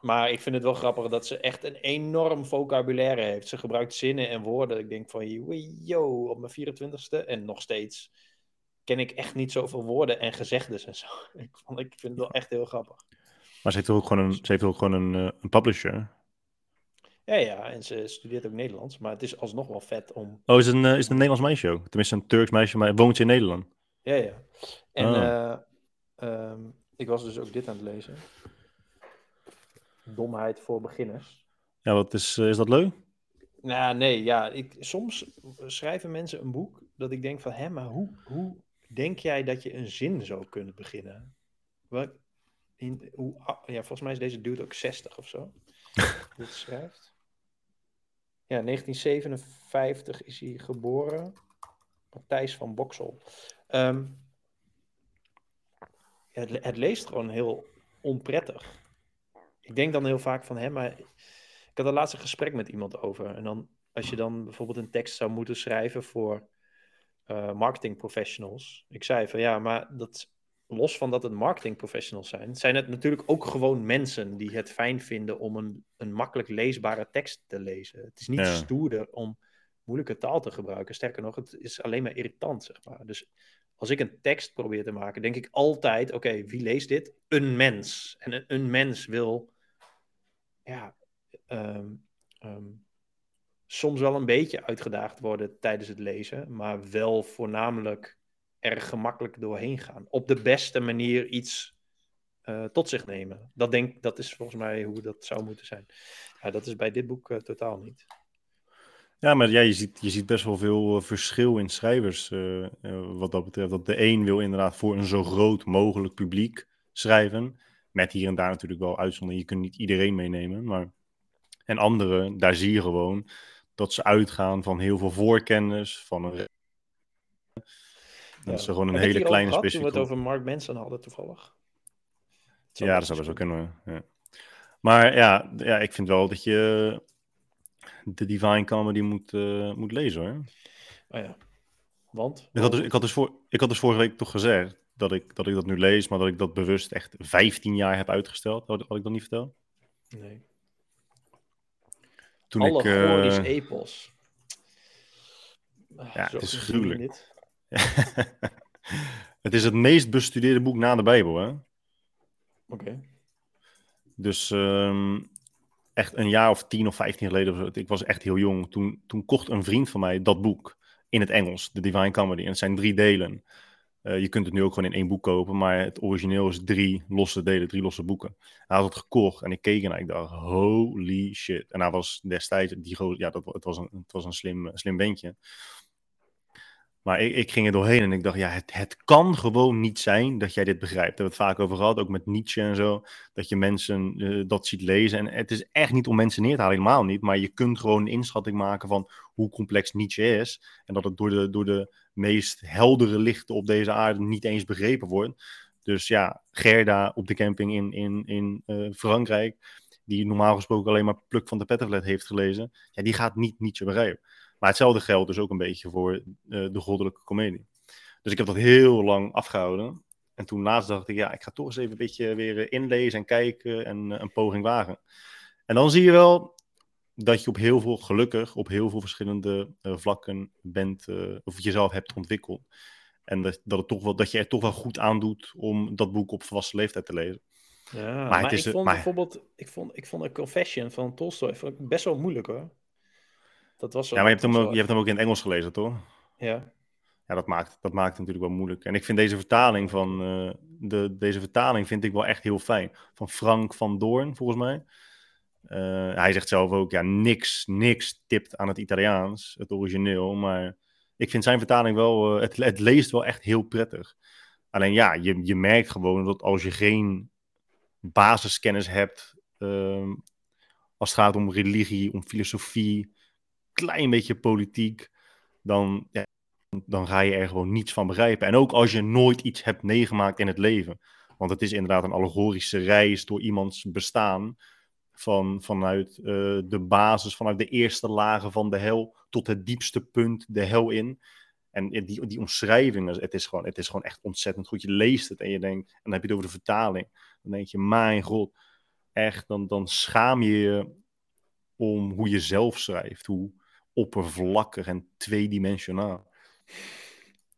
Maar ik vind het wel grappig dat ze echt een enorm vocabulaire heeft. Ze gebruikt zinnen en woorden. Ik denk van, yo, op mijn 24ste en nog steeds ken ik echt niet zoveel woorden en gezegdes en zo. <laughs> Ik, vond, ik vind het wel echt heel grappig. Maar ze heeft ook gewoon een, ze heeft ook gewoon een, uh, een publisher. Ja, ja, en ze studeert ook Nederlands, maar het is alsnog wel vet om... Oh, is het een, uh, is het een Nederlands meisje ook? Tenminste, een Turks meisje, maar woont ze in Nederland? Ja, ja. En oh. uh, um, ik was dus ook dit aan het lezen. Domheid voor beginners. Ja, wat is, is dat leuk? Nou, nee, ja. Ik, soms schrijven mensen een boek dat ik denk van, hè, maar hoe, hoe Denk jij dat je een zin zou kunnen beginnen? Wat, in, hoe, ah, ja, volgens mij is deze dude ook 60 of zo. <laughs> dit schrijft. Ja, 1957 is hij geboren. Matthijs van Boksel. Um, het, het, leest gewoon heel onprettig. Ik denk dan heel vaak van, hè, maar ik had een laatste gesprek met iemand over. En dan, als je dan bijvoorbeeld een tekst zou moeten schrijven voor uh, marketing professionals. Ik zei van ja, maar dat, los van dat het marketing professionals zijn, zijn het natuurlijk ook gewoon mensen die het fijn vinden om een, een makkelijk leesbare tekst te lezen. Het is niet stoerder om moeilijke taal te gebruiken. Sterker nog, het is alleen maar irritant, zeg maar. Dus als ik een tekst probeer te maken, denk ik altijd: oké, wie leest dit? Een mens. En een, een mens wil, ja, um, um, soms wel een beetje uitgedaagd worden tijdens het lezen, maar wel voornamelijk er gemakkelijk doorheen gaan. Op de beste manier iets uh, tot zich nemen. Dat, denk, dat is volgens mij hoe dat zou moeten zijn. Dat is bij dit boek uh, totaal niet. Ja, maar ja, je, ziet, je ziet best wel veel uh, verschil in schrijvers wat dat betreft. Dat de een wil inderdaad voor een zo groot mogelijk publiek schrijven. Met hier en daar natuurlijk wel uitzondering. Je kunt niet iedereen meenemen. Maar... En anderen, daar zie je gewoon dat ze uitgaan van heel veel voorkennis, van een... Dat is Ja. gewoon een hele kleine gehad Toen we het over Mark Manson hadden toevallig. Ja, dat zou best wel kunnen. Ja. Maar ja, ja, ik vind wel dat je de Divine Comedy moet, eh, moet lezen hoor. Oh ja. Want? Ik had, dus, ik, had dus voor, ik had dus vorige week toch gezegd dat ik, dat ik dat nu lees, maar dat ik dat bewust echt 15 jaar heb uitgesteld. Had, had ik dat niet verteld? Nee. Toen ik, eh, Allegorisch epos. Ah, Ja, zo het is gruwelijk. <laughs> het is het meest bestudeerde boek na de Bijbel, hè? Oké. Dus ehm, echt een jaar of tien of vijftien geleden, of zo, ik was echt heel jong, toen, toen kocht een vriend van mij dat boek in het Engels, The Divine Comedy. En het zijn drie delen. Eh, je kunt het nu ook gewoon in één boek kopen, maar het origineel is drie losse delen, drie losse boeken. Hij had het gekocht en ik keek en ik dacht, holy shit. En hij was destijds, die, ja, dat, het was een, het was een slim, slim ventje. Maar ik, ik ging er doorheen en ik dacht, ja, het, het kan gewoon niet zijn dat jij dit begrijpt. Daar hebben we het vaak over gehad, ook met Nietzsche en zo. Dat je mensen eh, dat ziet lezen. En het is echt niet om mensen neer te halen, helemaal niet. Maar je kunt gewoon een inschatting maken van hoe complex Nietzsche is. En dat het door de, door de meest heldere lichten op deze aarde niet eens begrepen wordt. Dus ja, Gerda op de camping in, in, in eh, Frankrijk, die normaal gesproken alleen maar Pluk van de Petterlet heeft gelezen, ja, die gaat niet Nietzsche begrijpen. Maar hetzelfde geldt dus ook een beetje voor eh, de goddelijke komedie. Dus ik heb dat heel lang afgehouden. En toen laatst dacht ik, ja, ik ga toch eens even een beetje weer eh, inlezen en kijken en eh, een poging wagen. En dan zie je wel dat je op heel veel, gelukkig, op heel veel verschillende vlakken bent, of jezelf hebt ontwikkeld. En dat, dat, het toch wel, dat je er toch wel goed aan doet om dat boek op volwassen leeftijd te lezen. Ja, Maar maar, het is, ik vond maar- bijvoorbeeld, ik vond, ik vond een Confession van Tolstoy vond ik best wel moeilijk hoor. Dat was zo. Ja, maar je hebt, hem ook, je hebt hem ook in het Engels gelezen, toch? Ja. Ja, dat maakt, dat maakt het natuurlijk wel moeilijk. En ik vind deze vertaling van eh, de, deze vertaling vind ik wel echt heel fijn. Van Frank van Doorn, volgens mij. Eh, hij zegt zelf ook, ja, niks, niks tipt aan het Italiaans, het origineel. Maar ik vind zijn vertaling wel, eh, het, het leest wel echt heel prettig. Alleen ja, je, je merkt gewoon dat als je geen basiskennis hebt, ehm, als het gaat om religie, om filosofie, klein beetje politiek, dan, ja, dan ga je er gewoon niets van begrijpen. En ook als je nooit iets hebt meegemaakt in het leven. Want het is inderdaad een allegorische reis door iemands bestaan. Van, vanuit eh, de basis, vanuit de eerste lagen van de hel tot het diepste punt de hel in. En die, die omschrijvingen, het is, gewoon, het is gewoon echt ontzettend goed. Je leest het en je denkt, en dan heb je het over de vertaling. Dan denk je, mijn god, echt, dan, dan schaam je je om hoe je zelf schrijft. Hoe oppervlakkig en tweedimensionaal.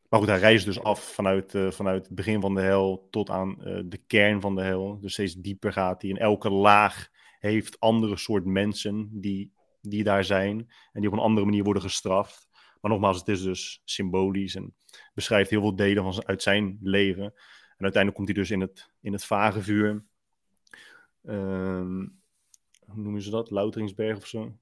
Maar goed, hij reist dus af vanuit, eh, vanuit het begin van de hel tot aan eh, de kern van de hel. Dus steeds dieper gaat hij. In elke laag heeft andere soort mensen die, die daar zijn. En die op een andere manier worden gestraft. Maar nogmaals, het is dus symbolisch en beschrijft heel veel delen van, uit zijn leven. En uiteindelijk komt hij dus in het, in het vage vuur. Ehm, hoe noemen ze dat? Louteringsberg of zo?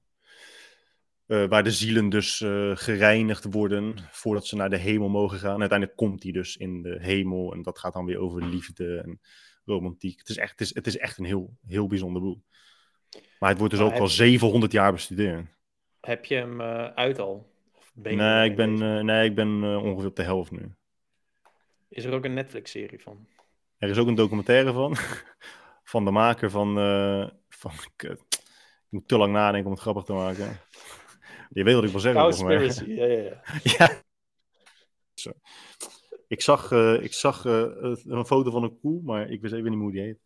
Eh, waar de zielen dus eh, gereinigd worden voordat ze naar de hemel mogen gaan. En uiteindelijk komt hij dus in de hemel en dat gaat dan weer over liefde en romantiek. Het is echt, het is, het is echt een heel, heel bijzonder boek. Maar het wordt dus Maar ook al 700 jaar bestudeerd. Heb je hem eh, uit al? Of ben je Nee, ik ben, nee, ik ben ongeveer op de helft nu. Is er ook een Netflix-serie van? Er is ook een documentaire van. <laughs> van de maker van. van kut. Ik moet te lang nadenken om het grappig te maken. Je weet wat ik wil zeggen. Cowspiracy, ja, ja, ja. <laughs> Ja. Ik zag, eh, ik zag eh, een foto van een koe, maar ik wist even niet hoe die heet.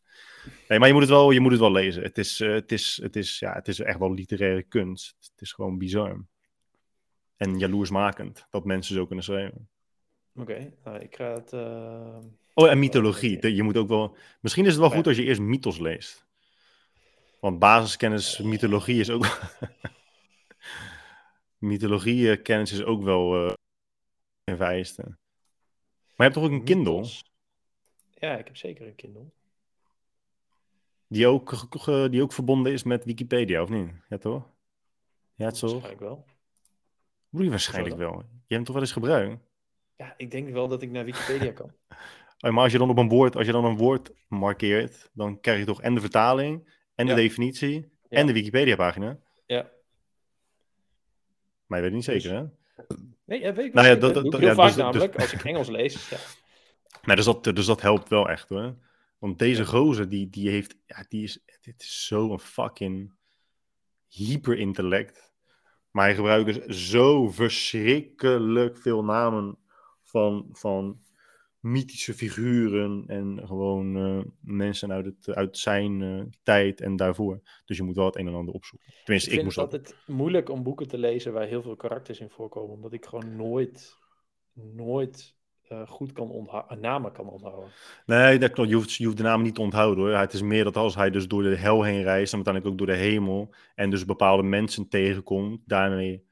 Nee, maar je moet het wel, je moet het wel lezen. Het is, eh, het, is, het, is, ja, het is echt wel literaire kunst. Het is gewoon bizar. En jaloersmakend dat mensen zo kunnen schrijven. Oké, nou, ik ga het... Oh, en mythologie. Je moet ook wel... Misschien is het wel Ja. goed als je eerst mythos leest. Want basiskennis, mythologie is ook... <laughs> mythologie eh, kennis is ook wel eh een vereiste. Maar je hebt toch ook een Kindle? Ja, ik heb zeker een Kindle. Die ook, die ook verbonden is met Wikipedia, of niet? Ja, toch? Ja, het zo. Waarschijnlijk wel. Hoe waarschijnlijk wel. Je hebt hem toch wel eens gebruikt? Ja, ik denk wel dat ik naar Wikipedia kan. <laughs> Oh, maar als je dan op een woord, als je dan een woord markeert, dan krijg je toch en de vertaling, en de definitie, Ja. en de Wikipedia-pagina. Ja, Maar je weet het niet Dus- zeker, hè? Nee, ja, weet ik Nou ja, dat- doe ik dat- heel ja, vaak dus- dus- namelijk, als ik Engels lees. Ja. Nee, <laughs> dus dat, dus dat helpt wel echt hoor. Want deze gozer, die, die heeft, ja, die is, dit is zo'n fucking hyperintellect. Maar hij gebruikt dus zo verschrikkelijk veel namen van, van mythische figuren en gewoon eh, mensen uit, het, uit zijn eh, tijd en daarvoor. Dus je moet wel het een en ander opzoeken. Ik Tenminste, ik, vind moest het dat. altijd moeilijk om boeken te lezen waar heel veel karakters in voorkomen. Omdat ik gewoon nooit, nooit eh, goed kan onthouden, namen kan onthouden. Nee, dat klopt. Je hoeft, je hoeft de namen niet te onthouden hoor. Het is meer dat als hij dus door de hel heen reist en uiteindelijk ook door de hemel en dus bepaalde mensen tegenkomt, daarmee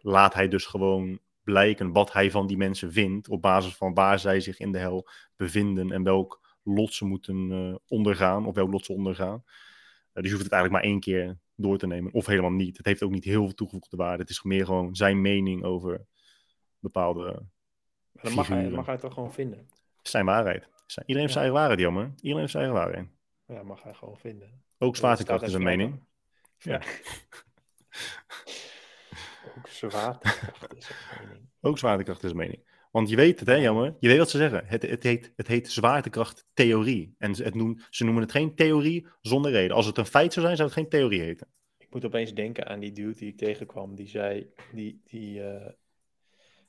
laat hij dus gewoon blijken wat hij van die mensen vindt op basis van waar zij zich in de hel bevinden en welk lot ze moeten eh, ondergaan of welk lot ze ondergaan. Eh, dus je hoeft het eigenlijk maar één keer door te nemen of helemaal niet. Het heeft ook niet heel veel toegevoegde waarde. Het is meer gewoon zijn mening over bepaalde Maar mag hij, mag hij toch gewoon vinden. zijn waarheid. Zijn- Iedereen heeft zijn eigen waarheid, jammer. Iedereen heeft zijn eigen waarheid. Ja, mag hij gewoon vinden. Ook zwaartekracht is een mening. Ja. <laughs> Ook zwaartekracht is een mening. <laughs> Ook zwaartekracht is een mening. Want je weet het, hè, jammer. Je weet wat ze zeggen. Het, het, heet, het heet zwaartekrachttheorie. En ze, het noem, ze noemen het geen theorie zonder reden. Als het een feit zou zijn, zou het geen theorie heten. Ik moet opeens denken aan die dude die ik tegenkwam. Die zei, die, die, eh,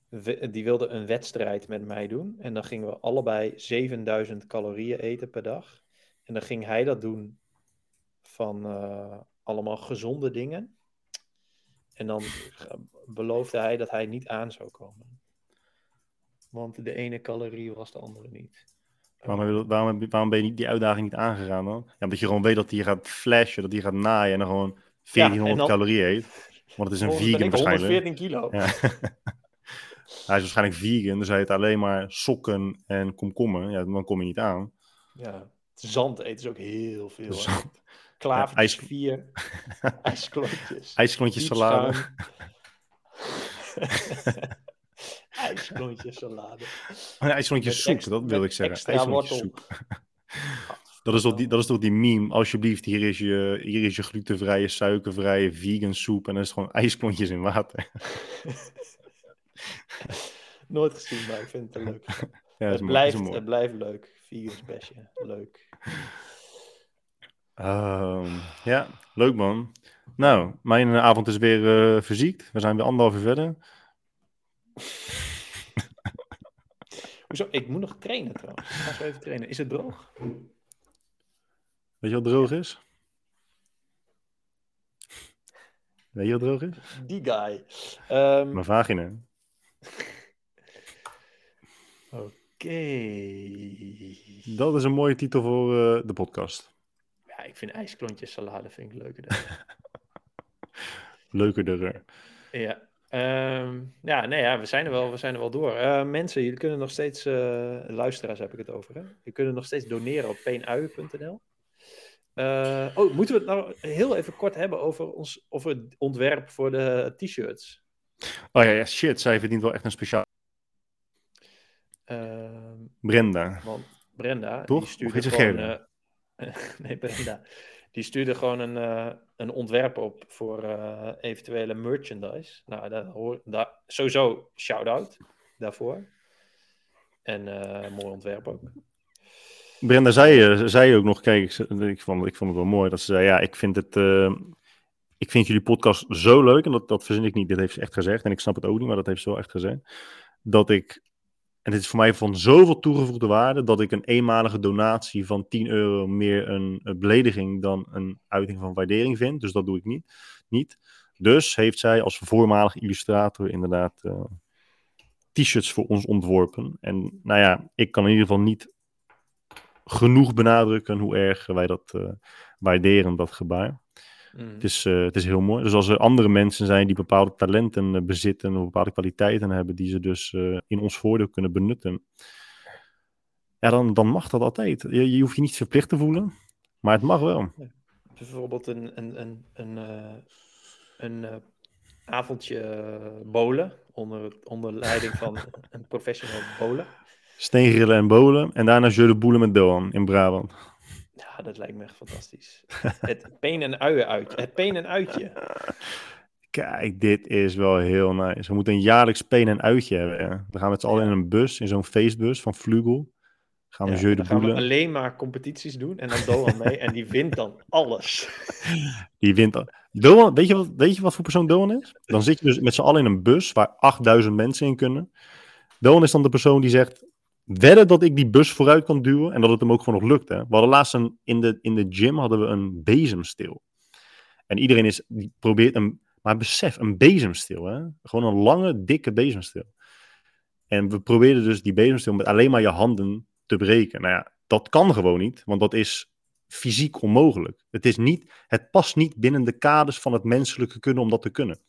we- die wilde een wedstrijd met mij doen. En dan gingen we allebei 7000 calorieën eten per dag. En dan ging hij dat doen van eh, allemaal gezonde dingen. En dan ge- beloofde hij dat hij niet aan zou komen. Want de ene calorie was de andere niet. Waarom, waarom, waarom ben je die uitdaging niet aangegaan dan? Ja, omdat je gewoon weet dat hij gaat flashen, dat hij gaat naaien en dan gewoon 1400 dan- calorieën eet. Want het is een Volgens ben vegan waarschijnlijk. 114 kilo. Ja. <laughs> hij is waarschijnlijk vegan, dus hij eet alleen maar sokken en komkommer. Ja, dan kom je niet aan. Ja, zand eten is ook heel veel. Zand. Klavertjes, ijs- vier, <laughs> ijsklontjes. IJsklontjes salade. <laughs> Ijsklontjes salade. Oh, ja, IJsklontjes soep, dat wil ik zeggen. IJsklontjes soep. <laughs> Dat is, toch die, dat is toch die meme, alsjeblieft, hier is je, hier is je glutenvrije, suikervrije, vegan soep. En dan is het gewoon ijsklontjes in water. Nooit gezien, maar ik vind het leuk. Ja, het, blijft, het blijft leuk. Vegan special. Leuk. Ehm, ja, leuk man. Nou, mijn avond is weer eh, verziekt. We zijn weer anderhalf uur verder. <laughs> Hoezo? Ik moet nog trainen trouwens. Ik ga zo even trainen. Is het droog? Weet je wat droog is? Weet je wat droog is? Die guy. Ehm, Mijn vagina. <laughs> Oké. Dat is een mooie titel voor eh, de podcast. Ja, ik vind ijsklontjes salade vind ik leuker. <laughs> Leukerder. Ja, ehm, ja, nee, ja, we zijn er wel, we zijn er wel door. Eh, mensen, jullie kunnen nog steeds, eh, luisteraars heb ik het over, hè? Je kunnen nog steeds doneren op peenuien.nl. Eh, oh, moeten we het nou heel even kort hebben over ons over het ontwerp voor de t-shirts? Oh ja, ja, shit, zij verdient wel echt een speciaal. Ehm, Brenda. want Brenda, Toch? die stuurde ze gewoon... <laughs> Nee, Brenda. Die stuurde gewoon een, eh, een ontwerp op voor eh, eventuele merchandise. Nou, daar hoor, sowieso shout-out daarvoor. En eh, mooi ontwerp ook. Brenda zei, zei ook nog, kijk, ik, vond, ik vond het wel mooi dat ze zei, ja, ik vind het, ik vind jullie podcast zo leuk, en dat, dat verzin ik niet, dit heeft ze echt gezegd, en ik snap het ook niet, maar dat heeft ze wel echt gezegd, dat ik, en dit is voor mij van zoveel toegevoegde waarde, dat ik een eenmalige donatie van 10 euro meer een, een belediging dan een uiting van waardering vind, dus dat doe ik niet. niet. Dus heeft zij als voormalig illustrator inderdaad eh, t-shirts voor ons ontworpen. En nou ja, ik kan in ieder geval niet genoeg benadrukken hoe erg wij dat eh, waarderen, dat gebaar. Mm. Het is, eh, het is heel mooi. Dus als er andere mensen zijn die bepaalde talenten eh, bezitten of bepaalde kwaliteiten hebben die ze dus eh, in ons voordeel kunnen benutten, ja, dan, dan mag dat altijd. Je, je hoeft je niet verplicht te voelen, maar het mag wel. Bijvoorbeeld een, een, een, een, een avondje bowlen onder, onder leiding van <laughs> een professional bowler. Steengrillen en bolen en daarna jeu de boelen met Doan in Brabant. Ja, dat lijkt me echt fantastisch. Het peen en uien uit. Het peen en uitje. Kijk, dit is wel heel nice. We moeten een jaarlijks peen en uitje hebben. Ja. We gaan met z'n allen in een bus, in zo'n feestbus van Vlugel. Gaan we Ja, Jeu de dan gaan we alleen maar competities doen en dan Doan mee en die wint dan alles. <laughs> Die wint. al- Doan, weet, je wat, weet je wat voor persoon Doan is? Dan zit je dus met z'n allen in een bus waar 8000 mensen in kunnen. Doan is dan de persoon die zegt: wedden dat ik die bus vooruit kan duwen en dat het hem ook gewoon nog lukt. Hè? We hadden laatst in, de, in de gym hadden we een bezemsteel. En iedereen is, die probeert een, maar besef, een bezemsteel. Hè? Gewoon een lange, dikke bezemsteel. En we probeerden dus die bezemsteel met alleen maar je handen te breken. Nou ja, dat kan gewoon niet, want dat is fysiek onmogelijk. Het, is niet, het past niet binnen de kaders van het menselijke kunnen om dat te kunnen.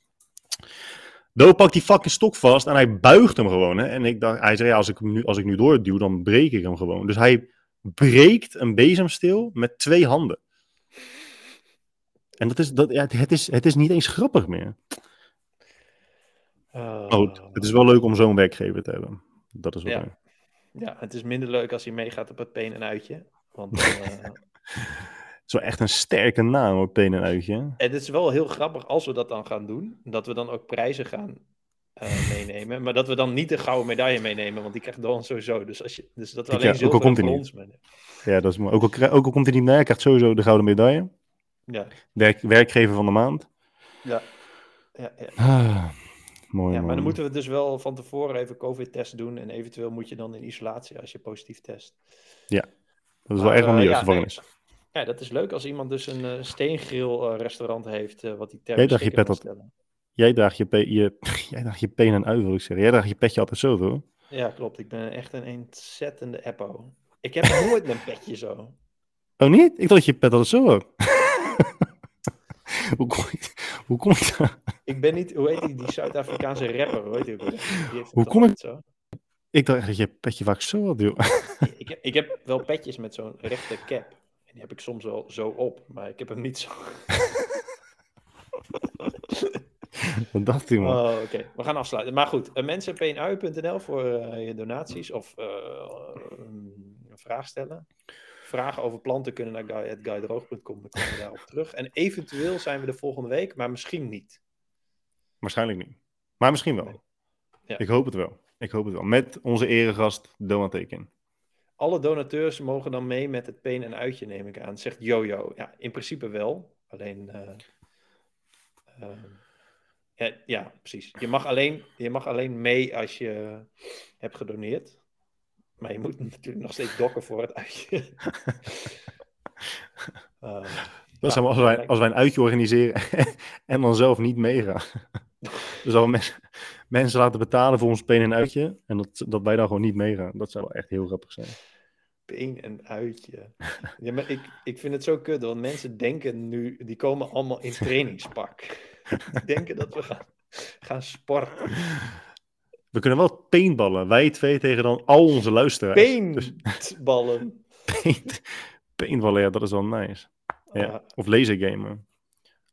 Do pakt die fucking stok vast en hij buigt hem gewoon. Hè? En ik dacht, hij zei, ja, als ik, hem nu, als ik nu doorduw, dan breek ik hem gewoon. Dus hij breekt een bezemsteel met twee handen. En dat is, dat, ja, het, is, het is niet eens grappig meer. Goed, het is wel leuk om zo'n werkgever te hebben. Dat is wel Ja. leuk. Ja, het is minder leuk als hij meegaat op het peen en uitje. Want Het <laughs> is wel echt een sterke naam, hoor, Peen en Uitje. het is wel heel grappig als we dat dan gaan doen. Dat we dan ook prijzen gaan eh, <laughs> meenemen. Maar dat we dan niet de gouden medaille meenemen. Want die krijgt Doan sowieso. Dus, als je, dus dat we alleen ja, zilver komt hij meenemen. Ja, dat is mooi. Ook al, ook al komt hij niet mee, hij krijgt sowieso de gouden medaille. Ja, Werk, werkgever van de maand. ja. Ja, ja. Ah, mooi, ja, maar dan moeten we dus wel van tevoren even COVID-test doen. En eventueel moet je dan in isolatie als je positief test. Dat is wel echt een eh, ja. Ja, dat is leuk als iemand dus een steengrill eh, restaurant heeft. eh, wat die ter Jij dacht je pet stellen. Jij draagt je, pe- je, <laughs> jij draagt je pen en uit, wil ik zeggen. Jij draagt je petje altijd zo, toch? Ja, klopt. Ik ben echt een ontzettende eppo. Ik heb <laughs> nooit mijn petje zo. Oh, niet? Ik dacht dat je pet altijd zo had. <laughs> hoe, kom ik, hoe kom ik daar? Ik ben niet, hoe heet die, die Zuid-Afrikaanse rapper, hoe heet die ook heeft Hoe kom ik- altijd Zo. Ik dacht dat je petje vaak zo had, joh. Ik, heb- ik heb wel petjes met zo'n rechte cap. Die heb ik soms wel zo op, maar ik heb hem niet zo. <laughs> Wat dacht hij, man? Oh, oké. We gaan afsluiten. Maar goed, uh, mensen pnu.nl voor eh, je donaties of eh, een vraag stellen. Vragen over planten kunnen naar guy.guydroog.com. Dan komen we daarop <laughs> terug. En eventueel zijn we de volgende week, maar misschien niet. Waarschijnlijk niet. Maar misschien wel. Nee. Ja. Ik hoop het wel. Ik hoop het wel. Met onze eregast Teken. Alle donateurs mogen dan mee met het peen en uitje, neem ik aan. Zegt Jojo. Ja, in principe wel. Alleen. eh, ehm, ja, ja, precies. Je mag, alleen, je mag alleen mee als je hebt gedoneerd. Maar je moet <laughs> natuurlijk nog steeds dokken voor het uitje. <laughs> Eh, Dat zijn we als, wij, als wij een uitje organiseren <laughs> en dan zelf niet meegaan. Dus al mensen, <laughs> mensen laten betalen voor ons pen en uitje en dat, dat wij dan gewoon niet meegaan. Dat zou wel echt heel grappig zijn. peen en uitje. Ja, maar ik, ik vind het zo kut, want mensen denken nu, die komen allemaal in trainingspak. Die <laughs> denken dat we gaan, gaan sporten. We kunnen wel paintballen. Wij twee tegen dan al onze luisteraars. Dus Paintballen. <laughs> paint, paintballen, ja, dat is wel nice. Ja. Ah, Of lasergamen.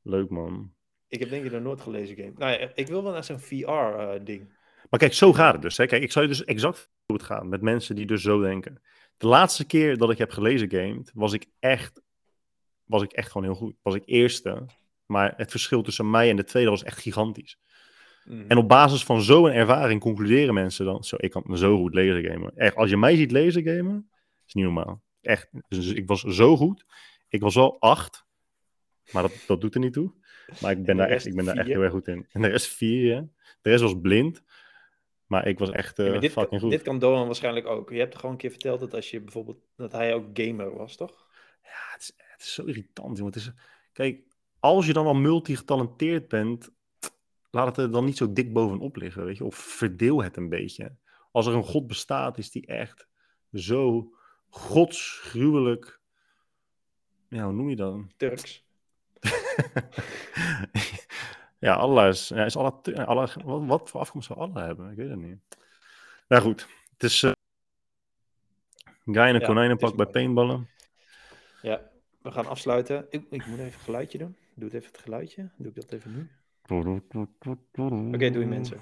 Leuk man. Ik heb denk ik nog nooit gelezen game. Nou ja, ik wil wel naar zo'n VR-ding. Maar kijk, zo gaat het dus. Hè. Kijk, ik zou je dus exact hoe het gaat met mensen die dus zo denken. De laatste keer dat ik heb gelezen gamed, was ik echt, was ik echt gewoon heel goed. Was ik eerste. Maar het verschil tussen mij en de tweede was echt gigantisch. Mhm. En op basis van zo'n ervaring concluderen mensen dan, zo, ik kan zo goed lasergamen. Echt, als je mij ziet lasergamen, is niet normaal. Echt, dus ik was zo goed. Ik was wel acht, maar dat, dat doet er niet toe. Maar ik ben, daar echt, ik ben daar echt heel erg goed in. En de rest vier, ja. De rest was blind. Maar ik was echt eh Ja, dit, fucking kan, goed. dit kan Doan waarscheinlijk ook. Je hebt gewoon een keer verteld dat als je bijvoorbeeld dat hij ook gamer was, toch? Ja, het is, het is zo irritant, jongen. Het is, kijk, als je dan al multigetalenteerd bent, laat het er dan niet zo dik bovenop liggen, weet je. Of verdeel het een beetje. Als er een God bestaat, is die echt zo godsgruwelijk... Ja, hoe noem je dat? Turks. <laughs> ja, alles is, ja, is wat, voor afkomst zou Allah hebben? Ik weet het niet. Nou goed, het is uh, guy in een ja, konijnenpak bij paintballen. Ja, we gaan afsluiten. Ik, ik moet even een geluidje doen. Doe het even het geluidje. Doe ik dat even nu. Oké, okay, doe je mensen.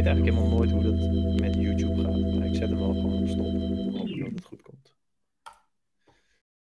ik weet eigenlijk helemaal nooit hoe dat